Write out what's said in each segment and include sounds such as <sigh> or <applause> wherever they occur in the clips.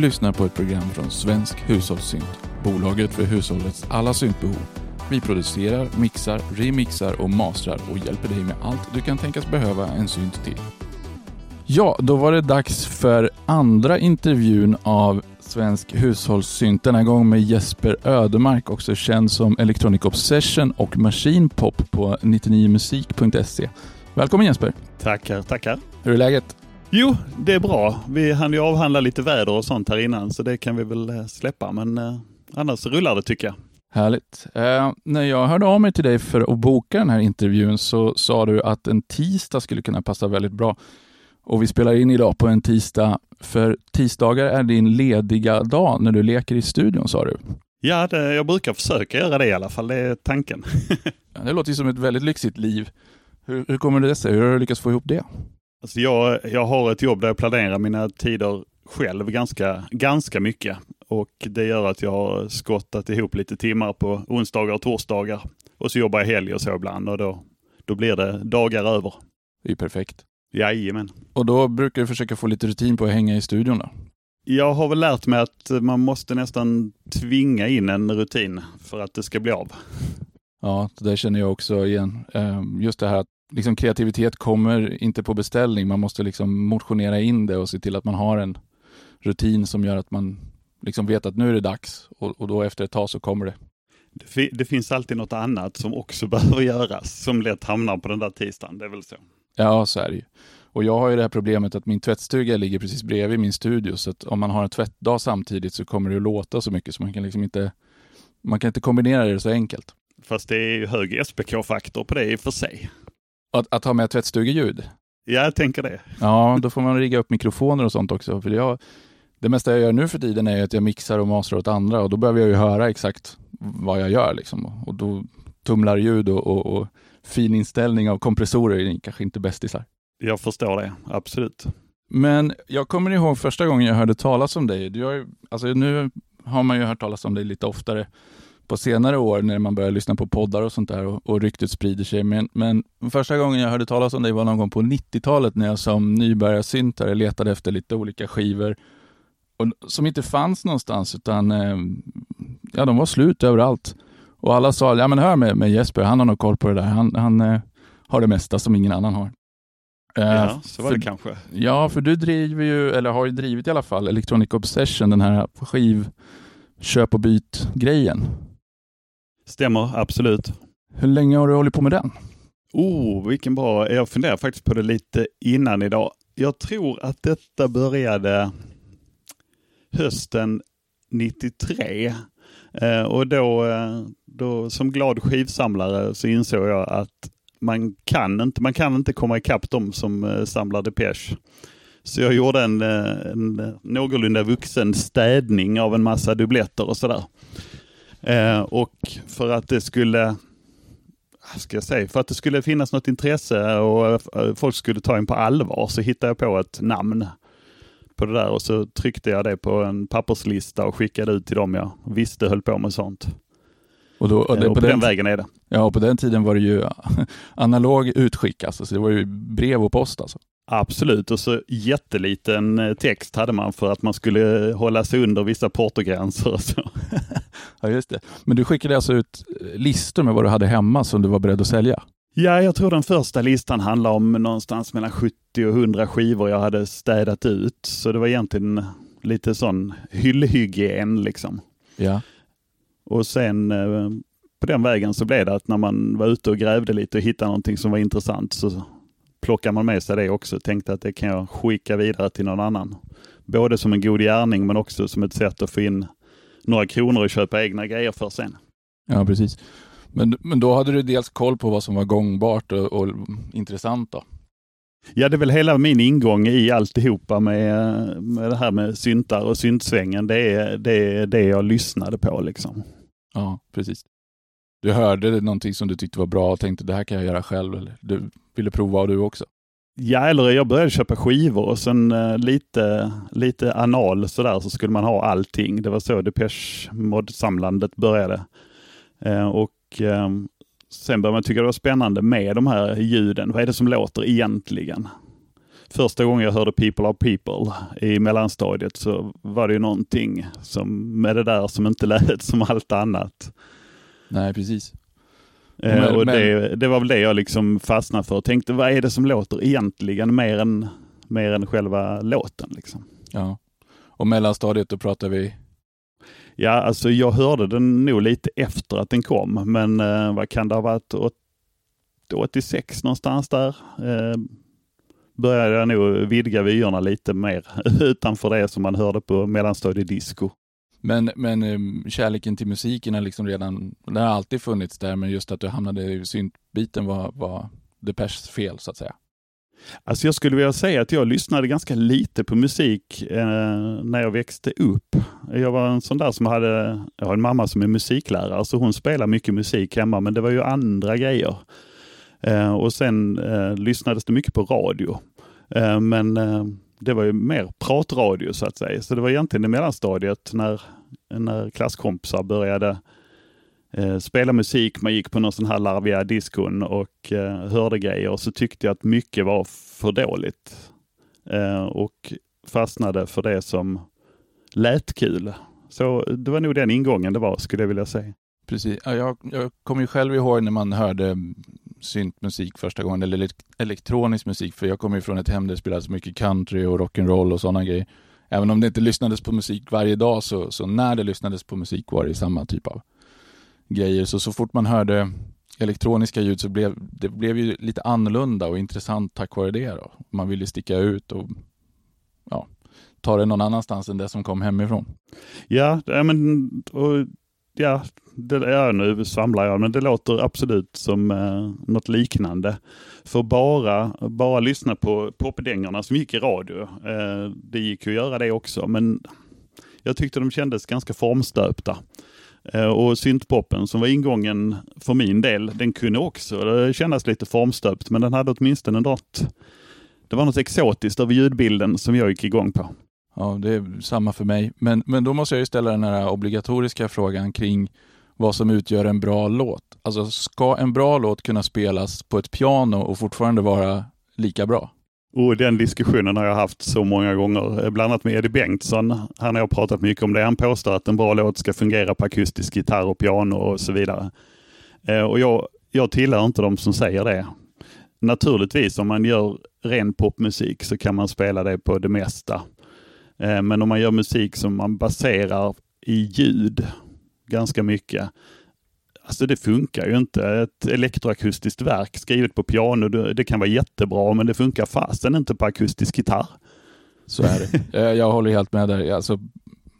Lyssnar på ett program från Svensk Hushållssynt, bolaget för hushållets alla syntbehov. Vi producerar, mixar, remixar och mastrar och hjälper dig med allt du kan tänkas behöva en synt till. Ja, då var det dags för andra intervjun av Svensk Hushållssynt. Den här gången med Jesper Ödemark, också känd som Electronic Obsession och Machine Pop på 99musik.se. Välkommen Jesper! Tackar, tackar. Hur är läget? Jo, det är bra. Vi hann ju avhandla lite väder och sånt här innan, så det kan vi väl eh, släppa. Men eh, annars rullar det tycker jag. Härligt. Eh, när jag hörde av mig till dig för att boka den här intervjun så sa du att en tisdag skulle kunna passa väldigt bra. Och vi spelar in idag på en tisdag, för tisdagar är din lediga dag när du leker i studion sa du. Ja, det, jag brukar försöka göra det i alla fall. Det är tanken. <laughs> Det låter ju som ett väldigt lyxigt liv. Hur, hur kommer det sig? Hur har du lyckats få ihop det? Alltså jag, jag har ett jobb där jag planerar mina tider själv ganska, ganska mycket. Och det gör att jag har skottat ihop lite timmar på onsdagar och torsdagar. Och så jobbar jag helg och så ibland och då, då blir det dagar över. Det är ju perfekt. Jajamän. Och då brukar du försöka få lite rutin på att hänga i studion då? Jag har väl lärt mig att man måste nästan tvinga in en rutin för att det ska bli av. Ja, det där känner jag också igen. Eh, Just det här att liksom kreativitet kommer inte på beställning. Man måste liksom motionera in det och se till att man har en rutin som gör att man liksom vet att nu är det dags och, och då efter ett tag så kommer det. Det, det finns alltid något annat som också <laughs> behöver göras som lätt hamnar på den där tisdagen. Det är väl så. Ja, så är det ju. Och jag har ju det här problemet att min tvättstuga ligger precis bredvid min studio, så att om man har en tvättdag samtidigt så kommer det att låta så mycket så man kan liksom inte, man kan inte kombinera det så enkelt. Fast det är ju hög SPK-faktor på det i och för sig. Att, att ha med tvättstugeljud, Ja, jag tänker det. ja då får man rigga upp mikrofoner och sånt också. För jag, det mesta jag gör nu för tiden är att jag mixar och mastrar åt andra och då behöver jag ju höra exakt vad jag gör. Liksom. Och då tumlar ljud och, och, och fin inställning av kompressorer är kanske inte bästisar. Jag förstår det, absolut. Men jag kommer ihåg första gången jag hörde talas om dig. Du har alltså nu har man ju hört talas om dig lite oftare på senare år när man börjar lyssna på poddar och sånt där och, och ryktet sprider sig. Men, men första gången jag hörde talas om dig var någon gång på 90-talet när jag som nybörjarsyntare letade efter lite olika skivor och, som inte fanns någonstans utan eh, ja, de var slut överallt. Och alla sa, ja men hör med, med Jesper, han har nog koll på det där. Han, han eh, har det mesta som ingen annan har. Eh, Ja, så var för- det kanske. Ja, för du driver ju, eller har ju drivit i alla fall, Electronic Obsession, den här skiv köp och byt-grejen. Stämmer, absolut. Hur länge har du hållit på med den? Oh, vilken bra. Jag funderar faktiskt på det lite innan idag. Jag tror att detta började hösten 93. Eh, och då, eh, då som glad skivsamlare så insåg jag att man kan inte, man kan inte komma ikapp de som eh, samlar Depeche. Så jag gjorde en, en någorlunda vuxen städning av en massa dubbletter och sådär. Eh, och för att det skulle ska jag säga, för att det skulle finnas något intresse och eh, folk skulle ta en på allvar så hittade jag på ett namn på det där och så tryckte jag det på en papperslista och skickade ut till dem jag visste höll på med sånt. Och, då, och, Och, det, och på, på den, den vägen är det. ja, och på den tiden var det ju <laughs> analog utskick, alltså, så det var ju brev och post. Alltså. Absolut, och så jätteliten eh, text hade man för att man skulle hålla sig under vissa portogränser och så. <laughs> Ja, just det. Men du skickade alltså ut eh, listor med vad du hade hemma som du var beredd att sälja? Ja, jag tror den första listan handlar om någonstans mellan 70 och 100 skivor jag hade städat ut. Så det var egentligen lite sån hyllhygien liksom. Ja. Och sen eh, på den vägen så blev det att när man var ute och grävde lite och hittade någonting som var intressant så plockade man med sig det också. Tänkte att det kan jag skicka vidare till någon annan. Både som en god gärning men också som ett sätt att få in några kronor och köpa egna grejer för sen. Ja, precis. Men, men då hade du dels koll på vad som var gångbart och, och intressant då? Ja, det är väl hela min ingång i alltihopa med, med det här med syntar och syntsvängen. Det är, det är det jag lyssnade på liksom. Ja, precis. Du hörde någonting som du tyckte var bra och tänkte det här kan jag göra själv. Eller du ville prova du också? Ja, eller jag började köpa skivor och sen eh, lite, lite anal sådär så skulle man ha allting. Det var så Depeche Mod-samlandet började. Eh, och eh, sen började man tycka det var spännande med de här ljuden. Vad är det som låter egentligen? första gången jag hörde People are people i mellanstadiet så var det ju någonting som, med det där som inte <laughs> lät som allt annat. Nej, precis. Eh, Men- och men- det, det var väl det jag liksom fastnade för och tänkte vad är det som låter egentligen mer än, mer än själva låten liksom. Ja. Och mellanstadiet, då pratar vi... Ja, alltså jag hörde den nog lite efter att den kom, men eh, vad kan det ha varit? Åt- 86 någonstans där. Eh, började jag nog vidga vyerna lite mer <laughs> utanför det som man hörde på mellanstadiedisco. Men, men eh, kärleken till musiken är liksom redan, den har alltid funnits där, men just att du hamnade i syntbiten var, var Depeches fel så att säga. Alltså jag skulle vilja säga att jag lyssnade ganska lite på musik eh, när jag växte upp. Jag var en sån där som hade, jag har en mamma som är musiklärare, så hon spelar mycket musik hemma, men det var ju andra grejer. Eh, och sen eh, lyssnades det mycket på radio. Eh, men eh, det var ju mer pratradio så att säga. Så det var egentligen i mellanstadiet när, när klasskompisar började eh, spela musik, man gick på någon sån här larviga diskon och eh, hörde grejer och så tyckte jag att mycket var för dåligt. Eh, och fastnade för det som lät kul. Så det var nog den ingången det var, skulle jag vilja säga. Precis. Ja, jag, jag kommer ju själv ihåg när man hörde syntmusik första gången, eller elektronisk musik, för jag kommer ju från ett hem där det spelades mycket country och rock'n'roll och sådana grejer. Även om det inte lyssnades på musik varje dag, så, så när det lyssnades på musik var det samma typ av grejer. Så så fort man hörde elektroniska ljud så blev det blev ju lite annorlunda och intressant tack vare det. Då. Man ville sticka ut och ja, ta det någon annanstans än det som kom hemifrån. Ja, men, och, ja det, ja, nu svamlar jag, men det låter absolut som eh, något liknande. För bara, bara lyssna på popdängorna som gick i radio, eh, det gick ju att göra det också, men jag tyckte de kändes ganska formstöpta. Eh, och syntpoppen som var ingången för min del, den kunde också eh, kännas lite formstöpt, men den hade åtminstone något, det var något exotiskt över ljudbilden som jag gick igång på. Ja, det är samma för mig. Men, men då måste jag ju ställa den här obligatoriska frågan kring vad som utgör en bra låt. Alltså, ska en bra låt kunna spelas på ett piano och fortfarande vara lika bra? Och den diskussionen har jag haft så många gånger, eh, bland annat med Eddie Bengtsson. Han har jag pratat mycket om det. Han påstår att en bra låt ska fungera på akustisk gitarr och piano och så vidare. Eh, och jag, jag tillhör inte de som säger det. Naturligtvis om man gör ren popmusik så kan man spela det på det mesta. Eh, Men om man gör musik som man baserar i ljud ganska mycket, Alltså det funkar ju inte. Ett elektroakustiskt verk skrivet på piano, det, kan vara jättebra men det funkar fasen inte på akustisk gitarr. Så är det. <laughs> Eh, jag håller helt med där. Alltså,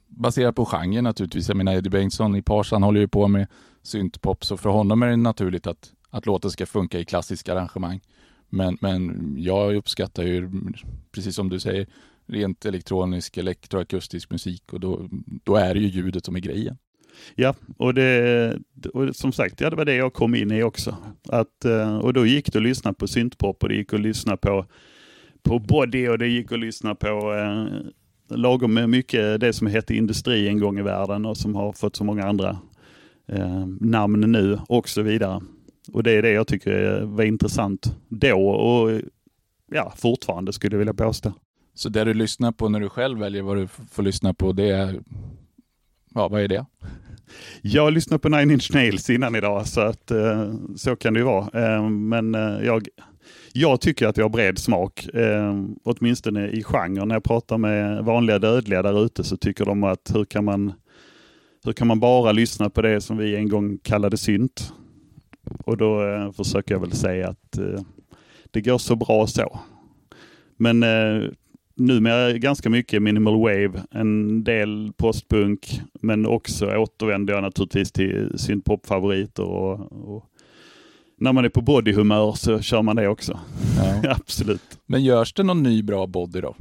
baserat på genren naturligtvis. Jag menar Eddie Bengtsson i Pars, han håller ju på med syntpop, så för honom är det naturligt att, att låten ska funka i klassiska arrangemang. Men, men jag uppskattar ju, precis som du säger, rent elektronisk, elektroakustisk musik och då, då är det ju ljudet som är grejen. Ja, och, det, och som sagt, ja, det var det jag kom in i också. Att, eh, och då gick det att lyssna på syntpop och det gick att lyssna på, på body och det gick att lyssna på eh, lagom med mycket det som hette industri en gång i världen och som har fått så många andra eh, namn nu och så vidare. Och det är det jag tycker var intressant då och ja, fortfarande skulle jag vilja påstå. Så det du lyssnar på när du själv väljer vad du får lyssna på, det är, ja vad är det? Jag lyssnade på Nine Inch Nails innan idag, så att eh, så kan det ju vara. Eh, men eh, jag, jag tycker att jag har bred smak, åtminstone i genren. När jag pratar med vanliga dödliga där ute så tycker de att hur kan man hur kan man bara lyssna på det som vi en gång kallade synt? Och då eh, försöker jag väl säga att eh, det går så bra så. Men eh, numera ganska mycket minimal wave, en del postpunk, men också återvänder jag naturligtvis till syntpop-favoriter. Och, och när man är på bodyhumör så kör man det också. Ja. <laughs> Absolut. Men görs det någon ny bra body då?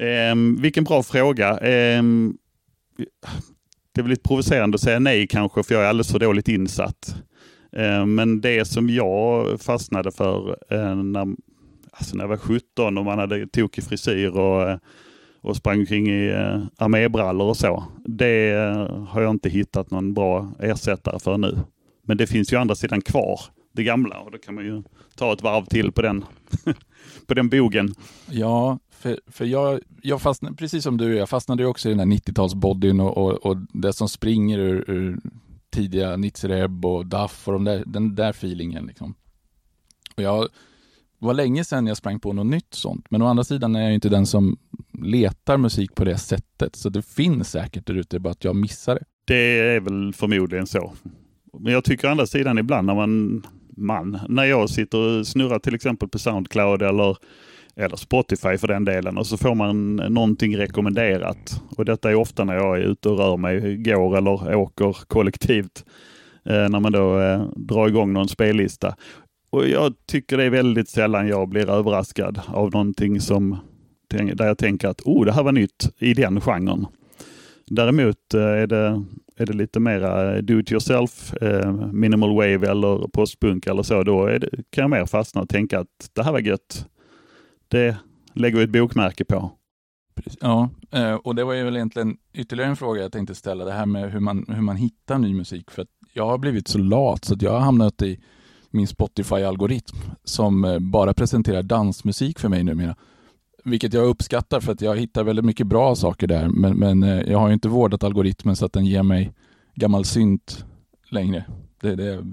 Ehm, vilken bra fråga. Ehm, det är väl lite provocerande att säga nej kanske, för jag är alldeles för dåligt insatt. Ehm, men det som jag fastnade för eh, när, alltså när jag var 17 och man hade tokig frisyr och, eh, och sprang kring i eh, armébrallor och så. Det eh, har jag inte hittat någon bra ersättare för nu. Men det finns ju andra sidan kvar det gamla och då kan man ju ta ett varv till på den, <laughs> på den bogen. Ja, för, för jag, jag fastnade, precis som du, jag fastnade också i den här 90-talsbodyn och, och, och det som springer ur, ur tidiga Nitzreb och Duff och de där, den där feelingen. Liksom. Och jag, var länge sedan jag sprang på något nytt sånt, men å andra sidan är jag inte den som letar musik på det sättet, så det finns säkert där ute, bara att jag missar det. Det är väl förmodligen så. Men jag tycker å andra sidan ibland när man, man, när jag sitter och snurrar till exempel på Soundcloud eller, eller Spotify för den delen och så får man någonting rekommenderat. Och detta är ofta när jag är ute och rör mig, går eller åker kollektivt. Eh, när man då eh, drar igång någon spellista. Och jag tycker det är väldigt sällan jag blir överraskad av någonting som där jag tänker att oh, det här var nytt i den genren. Däremot eh, är det, är det lite mera eh, do it yourself, eh, minimal wave eller postpunk eller så, då det, kan jag mer fastna och tänka att det här var gött. Det lägger vi ett bokmärke på. Ja, och det var ju väl egentligen ytterligare en fråga jag tänkte ställa, det här med hur man, hur man hittar ny musik. För att jag har blivit så lat så att jag har hamnat i min Spotify-algoritm som eh, bara presenterar dansmusik för mig numera. Vilket jag uppskattar för att jag hittar väldigt mycket bra saker där. Men, men eh, jag har inte vårdat algoritmen så att den ger mig gammal synt längre. Det, det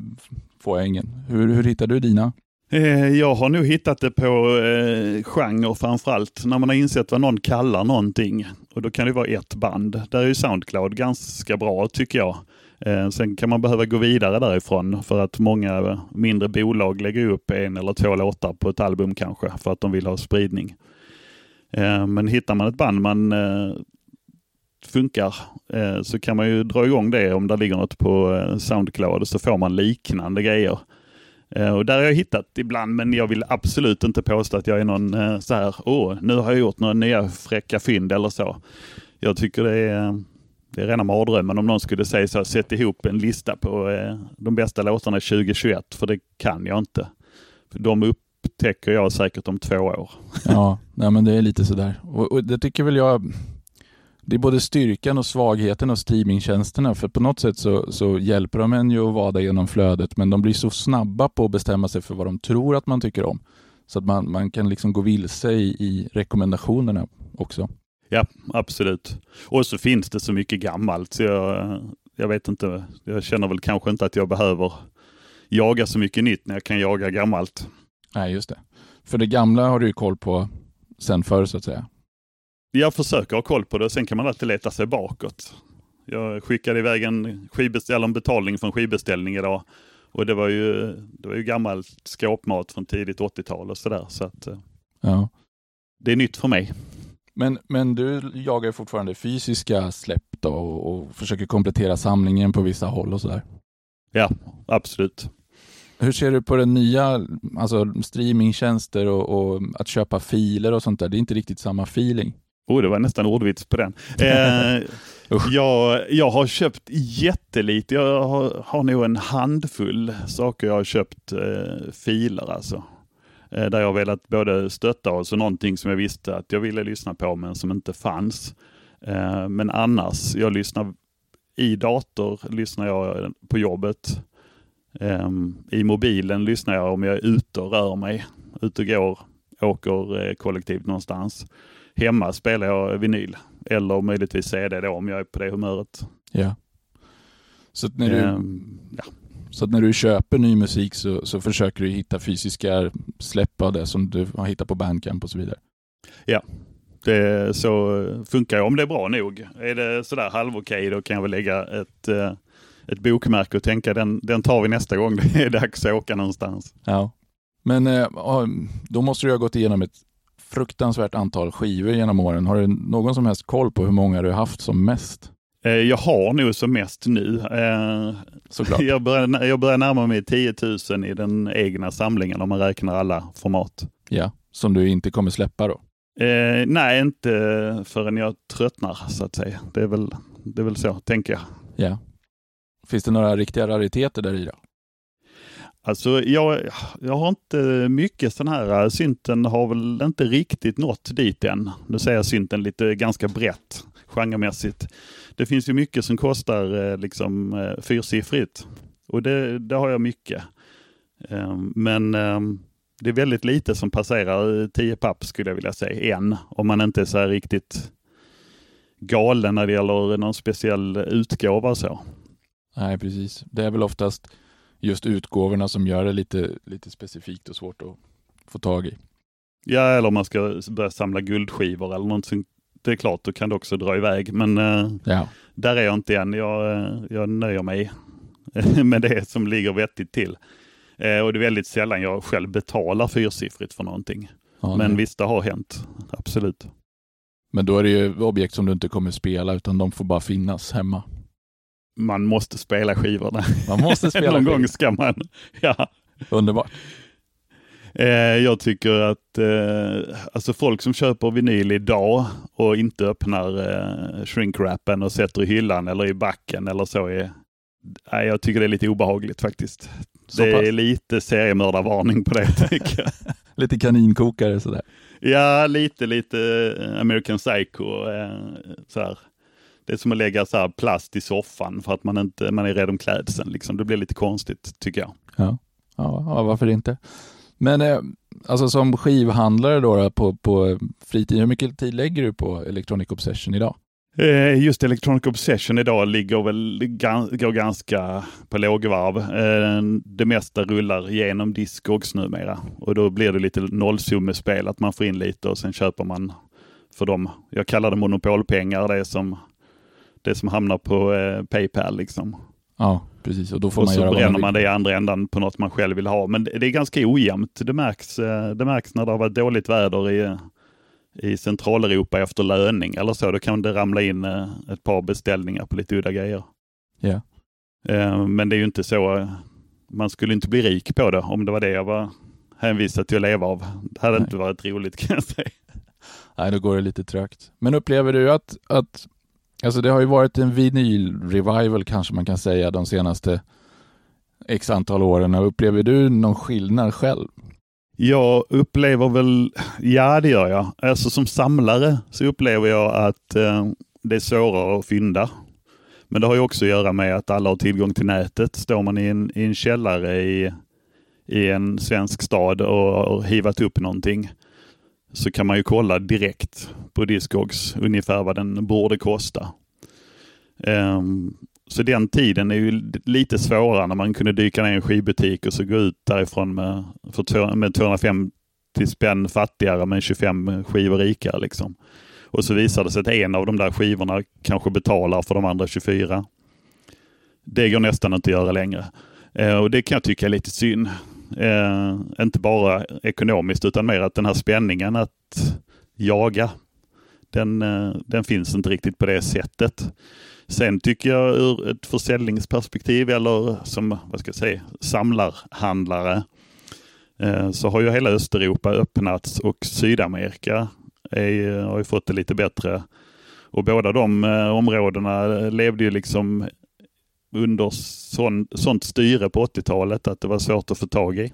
får jag ingen. Hur, hur hittar du dina? Eh, jag har nog hittat det på eh, genre framförallt. När man har insett vad någon kallar någonting. Och då kan det vara ett band. Där är ju Soundcloud ganska bra tycker jag. Eh, sen kan man behöva gå vidare därifrån för att många mindre bolag lägger upp en eller två låtar på ett album kanske för att de vill ha spridning. Eh, men hittar man ett band man eh, funkar så kan man ju dra igång det om det ligger något på Soundcloud så får man liknande grejer. Och där har jag hittat ibland, men jag vill absolut inte påstå att jag är någon så här, åh, nu har jag gjort några nya fräcka fynd eller så. Jag tycker det är, det är rena mardrömmen om någon skulle säga så, sätt ihop en lista på eh, de bästa låtarna 2021, för det kan jag inte. De upptäcker jag säkert om två år. <laughs> ja, nej, men det är lite sådär. Och, och det tycker väl jag, det är både styrkan och svagheten av streamingtjänsterna. För på något sätt så, så hjälper de en ju att vada genom flödet, men de blir så snabba på att bestämma sig för vad de tror att man tycker om. Så att man, man kan liksom gå vilse i, i rekommendationerna också. Ja, absolut. Och så finns det så mycket gammalt, så jag, jag vet inte, jag känner väl kanske inte att jag behöver jaga så mycket nytt när jag kan jaga gammalt. Nej, just det. För det gamla har du ju koll på sen förr så att säga. Jag försöker ha koll på det, sen kan man alltid leta sig bakåt. Jag skickade iväg en, en betalning för en skivbeställning idag. Och det var ju, det var ju gammal skåpmat från tidigt 80-tal och sådär. Så att, eh, ja. Det är nytt för mig. Men, men du jagar fortfarande fysiska släpp då och, och försöker komplettera samlingen på vissa håll och sådär? Ja, absolut. Hur ser du på den nya, alltså streamingtjänster och, och, att köpa filer och sånt där? Det är inte riktigt samma feeling. Oh, det var nästan ordvits på den. <laughs> Eh, jag, jag har köpt jättelite. Jag har, har nog en handfull saker jag har köpt eh, filer alltså. Eh, där jag velat både stötta och så någonting som jag visste att jag ville lyssna på men som inte fanns. Eh, men annars, jag lyssnar i dator, lyssnar jag på jobbet. Um, I mobilen lyssnar jag om jag är ute och rör mig, ute och går, åker eh, kollektivt någonstans. Hemma spelar jag vinyl eller möjligtvis CD då om jag är på det humöret. Ja. Så när du, um, ja. Så när du köper ny musik så, så försöker du hitta fysiska släpp av det som du har hittat på Bandcamp och så vidare? Ja, det, så funkar jag om det är bra nog. Är det sådär halvokej då kan jag väl lägga ett uh, ett bokmärke och tänka den, den tar vi nästa gång <laughs> det är dags att åka någonstans. Ja. Men eh, då måste du ha gått igenom ett fruktansvärt antal skivor genom åren. Har du någon som helst koll på hur många du har haft som mest? Eh, jag har nog som mest nu. Eh, Såklart. <laughs> Jag börjar, jag börjar närma mig 10 000 i den egna samlingen om man räknar alla format. Ja, som du inte kommer släppa då? Eh, nej, inte förrän jag tröttnar så att säga. Det är väl, det är väl så, tänker jag. Ja. Finns det några riktiga rariteter där i då? Alltså jag, jag har inte mycket sån här, synten har väl inte riktigt nått dit än. Nu säger jag synten lite ganska brett genremässigt. Det finns ju mycket som kostar eh, liksom eh, fyrsiffrigt och det, det har jag mycket. Eh, men eh, det är väldigt lite som passerar 10 papp skulle jag vilja säga, än. Om man inte är så här riktigt galen när det gäller någon speciell utgåva och så. Nej, precis. Det är väl oftast just utgåvorna som gör det lite, lite specifikt och svårt att få tag i. Ja, eller om man ska börja samla guldskivor eller någonting. Det är klart, då kan det också dra iväg. Men eh, Ja, där är jag inte än. Jag, eh, jag nöjer mig <laughs> med det som ligger vettigt till. Eh, och det är väldigt sällan jag själv betalar fyrsiffrigt för någonting. ja Men nej. visst, det har hänt. Absolut. Men då är det ju objekt som du inte kommer spela utan de får bara finnas hemma. Man måste spela skivorna. Man måste <laughs> spela Någon gång ska man. <laughs> Ja. Underbart. Eh, jag tycker att eh, alltså folk som köper vinyl idag och inte öppnar eh, shrinkwrappen och sätter i hyllan eller i backen eller så. Är, jag tycker det är lite obehagligt faktiskt. Så det pass. är lite seriemördarvarning på det <laughs> tycker jag. Lite kaninkokare sådär. Ja, lite, lite eh, American Psycho. Eh, så här. Det är som att lägga så här plast i soffan för att man inte man är rädd om klädseln. Liksom. Det blir lite konstigt tycker jag. Ja, ja, ja varför inte? Men eh, alltså som skivhandlare då, då på, på fritid, hur mycket tid lägger du på Electronic Obsession idag? Eh, Just Electronic Obsession idag ligger väl går ganska på lågvarv. Eh, Det mesta rullar genom Discogs numera och då blir det lite nollsummespel, att man får in lite och sen köper man för dem. Jag kallar det monopolpengar, det som, det som hamnar på eh, Paypal liksom. Ja, precis. Och då får Och man så göra bränner man det i andra ändan på något man själv vill ha. Men det är ganska ojämnt. Det märks, eh, det märks när det har varit dåligt väder i, i Centraleuropa efter löning eller så. Då kan det ramla in eh, ett par beställningar på lite udda grejer. Ja. Eh, Men det är ju inte så. eh, Man skulle inte bli rik på det om det var det jag var hänvisad till att leva av. Det hade Nej. inte varit roligt kan jag säga. Nej, då går det lite trögt. Men upplever du att, att alltså det har ju varit en vinyl-revival kanske man kan säga de senaste x antal åren. Upplever du någon skillnad själv? Jag upplever väl, ja det gör jag. Alltså som samlare så upplever jag att eh, det är svårare att fynda. Men det har ju också att göra med att alla har tillgång till nätet. Står man i en, i en källare i, i en svensk stad och har hivat upp någonting så kan man ju kolla direkt på Discogs ungefär vad den borde kosta. Um, så den tiden är ju lite svårare när man kunde dyka ner i en skivbutik och så gå ut därifrån med, för två, med 250 spänn fattigare men 25 skivor rikare. Liksom. Och så visar det sig att en av de där skivorna kanske betalar för de andra 24. Det går nästan inte att göra längre. Eh, och det kan jag tycka är lite synd. Eh, inte bara ekonomiskt utan mer att den här spänningen att jaga, den, eh, den finns inte riktigt på det sättet. Sen tycker jag ur ett försäljningsperspektiv eller som vad ska jag säga, samlarhandlare eh, så har ju hela Östeuropa öppnats och Sydamerika är, har ju fått det lite bättre. Och båda de eh, områdena levde ju liksom under sån, sånt styre på 80-talet att det var svårt att få tag i.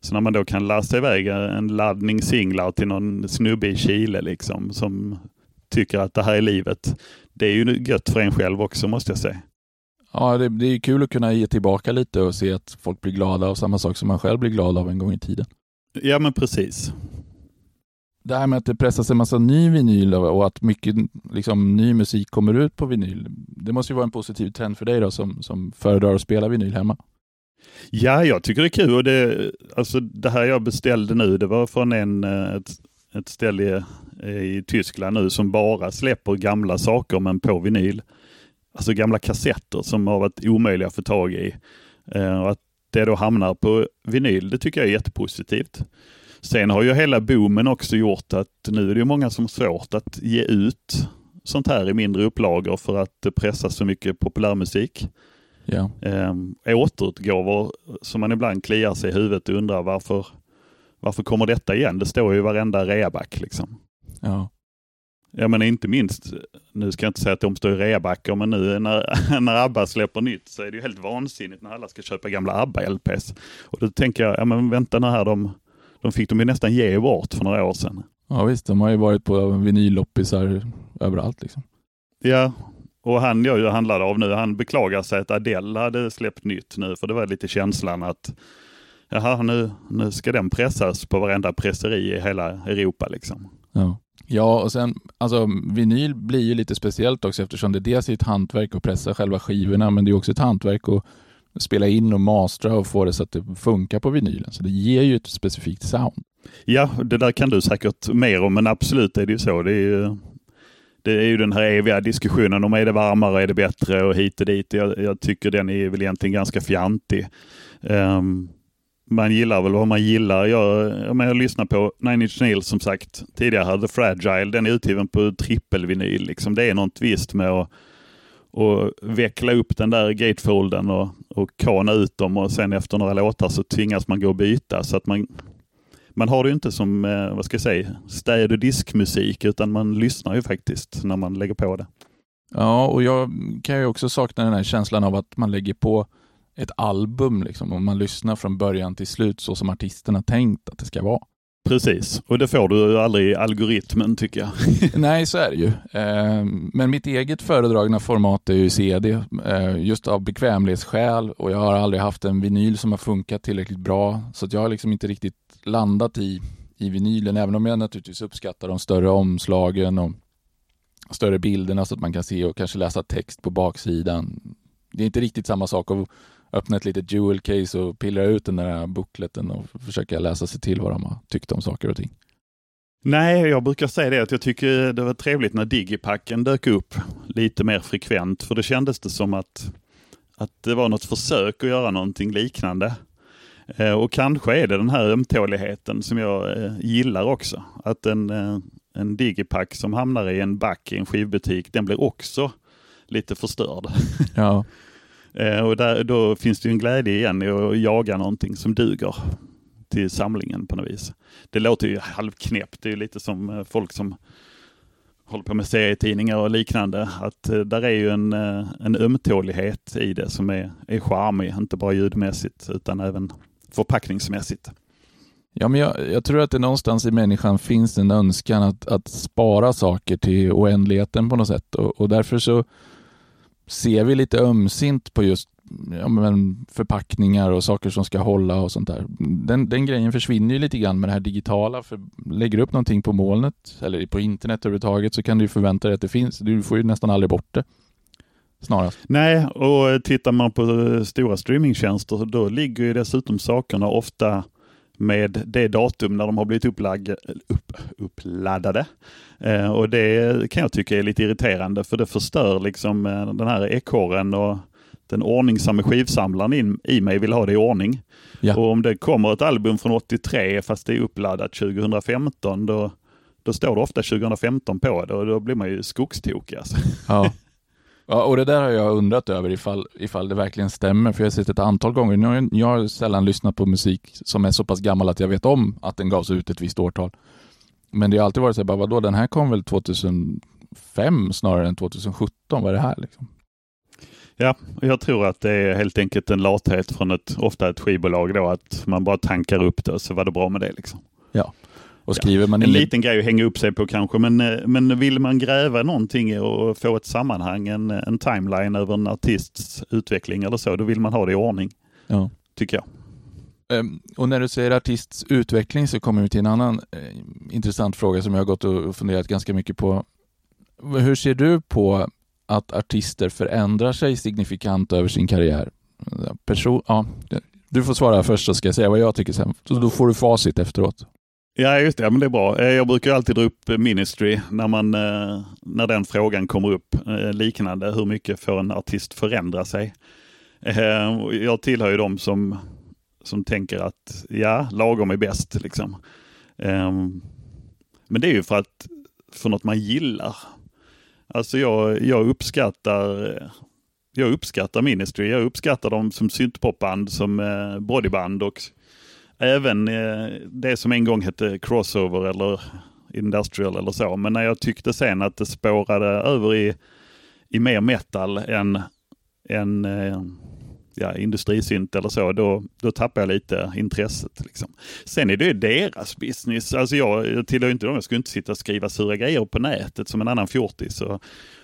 Så när man då kan lasta iväg en laddning singlar till någon snubbe i Chile liksom som tycker att det här är livet. Det är ju gött för en själv också måste jag säga. Ja, det, det är kul att kunna ge tillbaka lite och se att folk blir glada av samma sak som man själv blir glad av en gång i tiden. Ja men precis. Det här med att det pressas en massa ny vinyl och att mycket liksom, ny musik kommer ut på vinyl. Det måste ju vara en positiv trend för dig då som, som föredrar att spela vinyl hemma. Ja, jag tycker det är kul. Och det, alltså, det här jag beställde nu, det var från en, eh, ett, ett ställe i, i Tyskland nu som bara släpper gamla saker men på vinyl. Alltså gamla kassetter som har varit omöjliga att få tag i. Eh, och att det då hamnar på vinyl, det tycker jag är jättepositivt. Sen har ju hela boomen också gjort att nu är det många som har svårt att ge ut sånt här i mindre upplagor för att det pressas så mycket populärmusik Ja. eh, återutgåvor som man ibland kliar sig i huvudet och undrar varför, varför kommer detta igen? Det står ju i varenda reaback liksom. ja. Jag menar inte minst, nu ska jag inte säga att de står i reabackar, men nu när, <laughs> när ABBA släpper nytt så är det ju helt vansinnigt när alla ska köpa gamla ABBA-LPs. Och då tänker jag, ja men vänta nu här, de, de fick de ju nästan ge bort för några år sedan. Ja visst, de har ju varit på vinylloppisar överallt liksom. Ja, och han jag ju handlade av nu, han beklagar sig att Adele hade släppt nytt nu, för det var lite känslan att jaha nu, nu ska den pressas på varenda presseri i hela Europa liksom. Ja. Ja, och sen alltså vinyl blir ju lite speciellt också eftersom det dels är ett hantverk att pressa själva skivorna, men det är också ett hantverk att spela in och mastra och få det så att det funkar på vinylen. Så det ger ju ett specifikt sound. Ja, det där kan du säkert mer om, men absolut är det ju så. Det är ju, det är ju den här eviga diskussionen om är det varmare, är det bättre och hit och dit. Jag, jag tycker den är väl egentligen ganska fjantig. Um, man gillar väl vad man gillar. Jag, jag, jag lyssnar på Nine Inch Nails som sagt tidigare, The Fragile, den är utgiven på trippelvinyl. Liksom. Det är något visst med att och veckla upp den där gatefolden och, och kana ut dem och sen efter några låtar så tvingas man gå och byta. Så att man, man har det ju inte som, eh, vad ska jag säga, städ och diskmusik utan man lyssnar ju faktiskt när man lägger på det. Ja, och jag kan ju också sakna den här känslan av att man lägger på ett album liksom, och man lyssnar från början till slut så som artisterna tänkt att det ska vara. Precis, och det får du aldrig i algoritmen tycker jag. <laughs> Nej, så är det ju. Ehm, men mitt eget föredragna format är ju CD, eh, just av bekvämlighetsskäl och jag har aldrig haft en vinyl som har funkat tillräckligt bra. Så jag har liksom inte riktigt landat i, i vinylen, även om jag naturligtvis uppskattar de större omslagen och större bilderna så att man kan se och kanske läsa text på baksidan. Det är inte riktigt samma sak att öppna ett litet jewel case och pillra ut den där bookleten och försöka läsa sig till vad de har tyckt om saker och ting. Nej, jag brukar säga det att jag tycker det var trevligt när Digipacken dök upp lite mer frekvent, för det kändes det som att, att det var något försök att göra någonting liknande. Eh, och kanske är det den här ömtåligheten som jag eh, gillar också. Att en, eh, en digipack som hamnar i en back i en skivbutik, den blir också lite förstörd. Ja. <laughs> Eh, och där, då finns det ju en glädje igen i att jaga någonting som duger till samlingen på något vis. Det låter ju halvknäppt, det är ju lite som eh, folk som håller på med serietidningar och liknande, att eh, där är ju en, en ömtålighet i det som är, är charmig, inte bara ljudmässigt utan även förpackningsmässigt. Ja, men jag, jag, tror att det någonstans i människan finns en önskan att, att spara saker till oändligheten på något sätt och, och därför så ser vi lite ömsint på just ja, men förpackningar och saker som ska hålla och sånt där. Den, den grejen försvinner ju lite grann med det här digitala. För lägger du upp någonting på molnet eller på internet överhuvudtaget så kan du förvänta dig att det finns. Du får ju nästan aldrig bort det snarast. Nej, och tittar man på stora streamingtjänster då ligger ju dessutom sakerna ofta med det datum när de har blivit upplag, upp, uppladdade. Eh, och det kan jag tycka är lite irriterande för det förstör liksom eh, den här ekorren och den ordningsamme skivsamlaren in, i mig vill ha det i ordning. Ja. Och om det kommer ett album från 83 fast det är uppladdat 2015 då, då står det ofta 2015 på det och då blir man ju skogstokig. Alltså. Ja. <laughs> Ja, och det där har jag undrat över ifall, ifall det verkligen stämmer, för jag har sett ett antal gånger. Nu har jag, jag har sällan lyssnat på musik som är så pass gammal att jag vet om att den gavs ut ett visst årtal. Men det har alltid varit så här, bara, vadå, den här kom väl 2005 snarare än 2017, vad är det här liksom? Ja, jag tror att det är helt enkelt en lathet från ett, ofta ett skivbolag då, att man bara tankar upp det och så var det bra med det liksom. Ja, och skriver man en liten grej att hänga upp sig på kanske, men, eh, men vill man gräva någonting och få ett sammanhang, en, en timeline över en artists utveckling eller så, då vill man ha det i ordning. Ja. Tycker jag. Um, och när du säger artists utveckling så kommer vi till en annan eh, intressant fråga som jag har gått och funderat ganska mycket på. Hur ser du på att artister förändrar sig signifikant över sin karriär? Person, ja, du får svara först så ska jag säga vad jag tycker sen. Då får du facit efteråt. Ja, just det. men det är bra. Eh, jag brukar alltid dra upp eh, Ministry när, man, eh, när den frågan kommer upp. Liknande, hur mycket får en artist förändra sig? Jag tillhör ju de som, som tänker att ja, lagom är bäst. Liksom. Ehm, men det är ju för att för något man gillar. Alltså jag, jag uppskattar jag uppskattar Ministry. Jag uppskattar dem som syntpopband, som bodyband och även eh, det som en gång hette crossover eller industrial eller så. Men när jag tyckte sen att det spårade över i, i mer metal än, än eh, ja, industrisynt eller så, då, då tappar jag lite intresset. Liksom. Sen är det deras business. Alltså jag, jag tillhör inte dem, jag skulle inte sitta och skriva sura grejer på nätet som en annan fjortis och,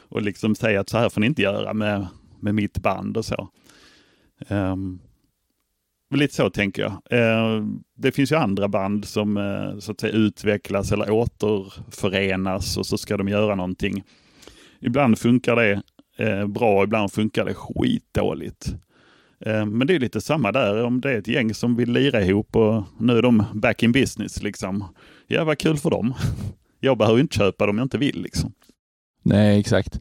och liksom säga att så här får ni inte göra med, med mitt band och så. Um, Lite så tänker jag. Eh, det finns ju andra band som eh, så att säga utvecklas eller återförenas och så ska de göra någonting. Ibland funkar det eh, bra, ibland funkar det skitdåligt. Eh, men det är lite samma där, om det är ett gäng som vill lira ihop och nu är de back in business. Liksom. Ja, vad kul för dem. <laughs> Jag behöver inte köpa dem jag inte vill. Liksom. Nej, exakt.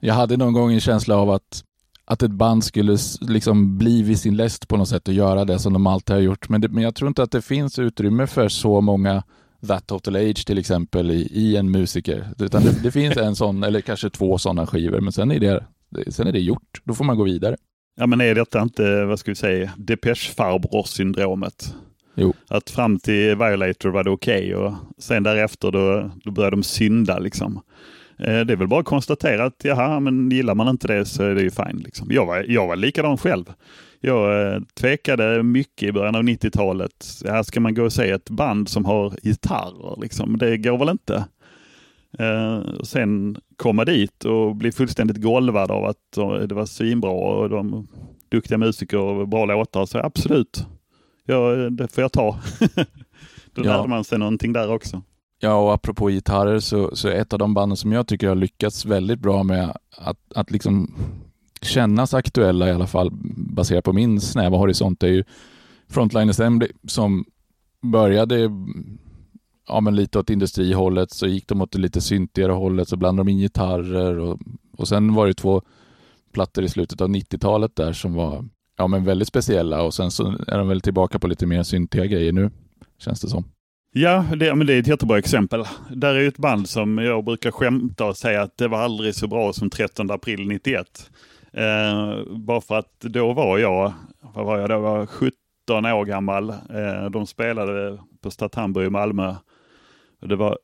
Jag hade någon gång en känsla av att att ett band skulle liksom bli vid sin läst på något sätt och göra det som de alltid har gjort. Men, det, men jag tror inte att det finns utrymme för så många That Total Age till exempel i, i en musiker. Utan det, det finns en sån, eller kanske två sådana skivor, men sen är, det, sen är det gjort. Då får man gå vidare. Ja men är detta inte, vad ska vi säga, Depeche-farbror-syndromet? Jo. Att fram till Violator var det okej okay och sen därefter då, då började de synda liksom. Eh, det är väl bara att jaha, men gillar man inte det så är det ju fine. Liksom. Jag, var, jag var likadan själv. Jag eh, tvekade mycket i början av 90-talet. Här ska man gå och se ett band som har gitarrer. Liksom. Det går väl inte. Uh, sen komma dit och bli fullständigt golvad av att det var svinbra och de duktiga musiker och bra låtar. Så absolut, ja, det får jag ta. <laughs> Då ja. lärde man sig någonting där också. Ja, och apropå gitarrer så, så är ett av de banden som jag tycker har lyckats väldigt bra med att, att liksom kännas aktuella i alla fall, baserat på min snäva horisont, är ju Frontline Assembly som började ja, men lite åt industrihållet, så gick de åt det lite syntigare hållet, så blandade de in gitarrer och, och sen var det två plattor i slutet av 90-talet där som var ja, men väldigt speciella och sen så är de väl tillbaka på lite mer syntiga grejer nu, känns det som. Ja, det, men det är ett jättebra exempel. Där är ett band som jag brukar skämta och säga att det var aldrig så bra som 13 april 91. Eh, bara för att då var jag, vad var jag då, var 17 år gammal. Eh, de spelade på Stadt i Malmö. Det var,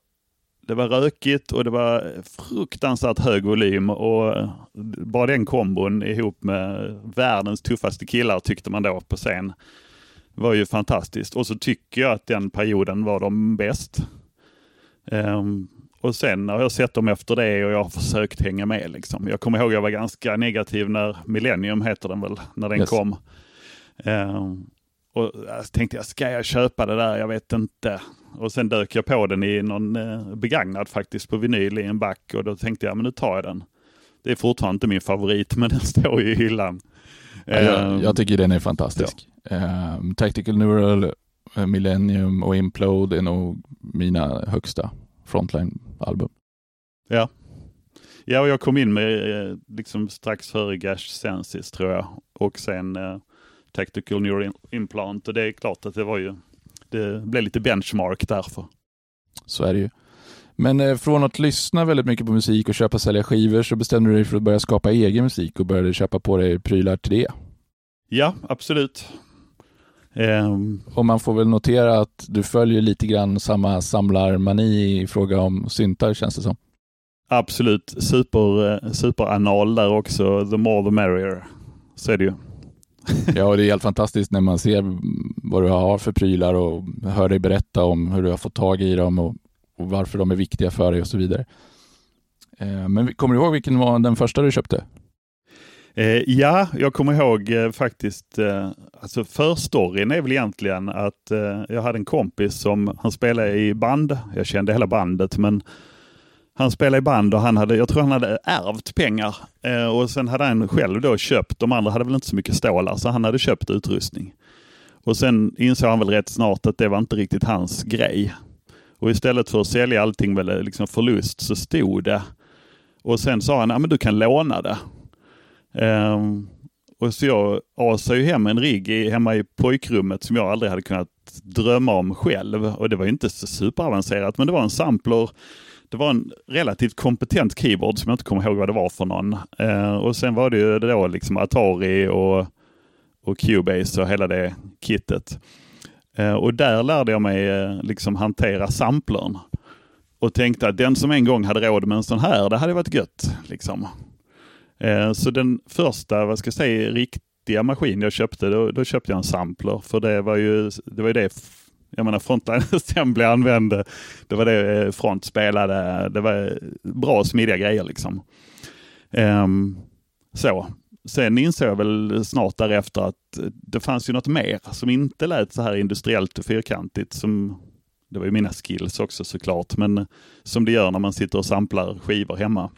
det var rökigt och det var fruktansvärt hög volym och eh, bara den kombon ihop med världens tuffaste killar tyckte man då på scen var ju fantastiskt. Och så tycker jag att den perioden var de bäst. Um, och sen har jag sett dem efter det och jag har försökt hänga med. Liksom. Jag kommer ihåg att jag var ganska negativ när Millennium heter den väl, när den yes. kom. Um, och jag tänkte jag, ska jag köpa det där? Jag vet inte. Och sen dök jag på den i någon eh, begagnad faktiskt på vinyl i en back och då tänkte jag, men nu tar jag den. Det är fortfarande inte min favorit, men den <laughs> står ju i hyllan. Ja, jag, jag, tycker den är fantastisk. Ja. Uh, Tactical Neural, uh, Millennium och Implode är nog mina högsta frontline-album. Ja. Ja, och jag kom in med eh, liksom strax före Gash Sensis tror jag. Och sen uh, Tactical Neural Implant. Och det är klart att det var ju, det blev lite benchmark därför. Så är det ju. Men eh, från att lyssna väldigt mycket på musik och köpa och sälja skivor så bestämde du dig för att börja skapa egen musik och började köpa på dig prylar till det. Ja, absolut. Um... Och man får väl notera att du följer lite grann samma samlarmani i fråga om syntar känns det som. Absolut, super, eh, superanal där också. The more the merrier. Så är det ju. ja, och det är helt fantastiskt när man ser vad du har för prylar och hör dig berätta om hur du har fått tag i dem och och varför de är viktiga för dig och så vidare. Eh, men kommer du ihåg vilken var den första du köpte? Eh, ja, jag kommer ihåg eh, faktiskt, eh, alltså förstoryn är väl egentligen att jag hade en kompis som, han spelade i band, jag kände hela bandet, men han spelade i band och han hade, jag tror han hade ärvt pengar. och sen hade han själv då köpt, de andra hade väl inte så mycket stålar, så han hade köpt utrustning. Och sen insåg han väl rätt snart att det var inte riktigt hans grej. Och istället för att sälja allting med eh, liksom förlust så stod det. Och sen sa han, ja men du kan låna det. Um, och så jag asade ju hem en rigg i, hemma i pojkrummet som jag aldrig hade kunnat drömma om själv. Och det var inte så superavancerat, men det var en sampler. Det var en relativt kompetent keyboard som jag inte kommer ihåg vad det var för någon. Uh, och sen var det ju då liksom Atari och, och Cubase och hela det kittet. Eh, och där lärde jag mig eh, liksom hantera samplern. Och tänkte att den som en gång hade råd med en sån här, det hade varit gött. Liksom. Eh, så den första, vad ska jag säga, riktiga maskin jag köpte, då, då köpte jag en sampler. För det var ju det, var det jag menar Frontline <laughs> Assembly använde. Det var det Front spelade. Det var bra smidiga grejer liksom. Um, så sen insåg jag väl snart därefter att det fanns ju något mer som inte lät så här industriellt och fyrkantigt. Som, det var ju mina skills också såklart, men som det gör när man sitter och samplar skivor hemma.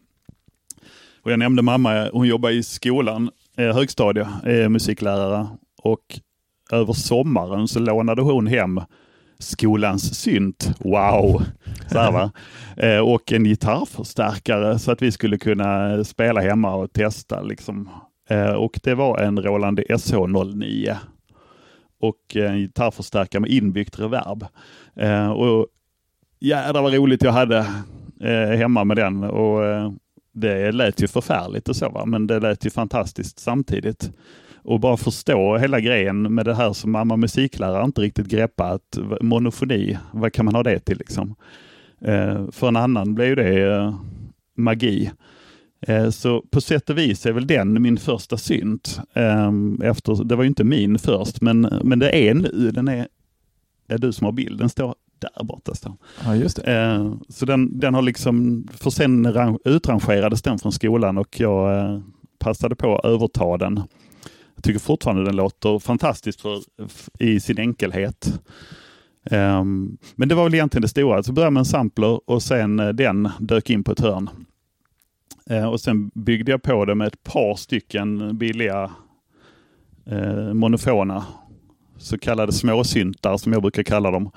Och jag nämnde mamma, hon jobbar i skolan, eh, högstadie, är musiklärare och över sommaren så lånade hon hem skolans synt. Wow! Så här, va? <laughs> Eh, och en gitarrförstärkare så att vi skulle kunna spela hemma och testa. Liksom. Eh, och det var en Roland SH09 och en gitarrförstärkare med inbyggt reverb. Eh, och jädrar vad roligt jag hade hemma med den. Och det lät ju förfärligt och så, va? men det lät ju fantastiskt samtidigt och bara förstå hela grejen med det här som mamma musiklärare inte riktigt greppat. Monofoni, vad kan man ha det till liksom? För en annan blev det magi. Eh, så på sätt och vis är väl den min första synt. Ehm, efter, det var ju inte min först, men, men det är nu. Den är, är du som har bilden, står där borta. Står. Ja, just det. Eh, så den, den har liksom, för sen utrangerades den från skolan och jag eh, passade på att överta den jag tycker fortfarande den låter fantastiskt för, i sin enkelhet. Um, men det var väl egentligen det stora. Så började med en sampler och sen uh, den dök in på ett hörn. Eh, och sen byggde jag på det med ett par stycken billiga eh, monofona, så kallade småsyntar som jag brukar kalla dem.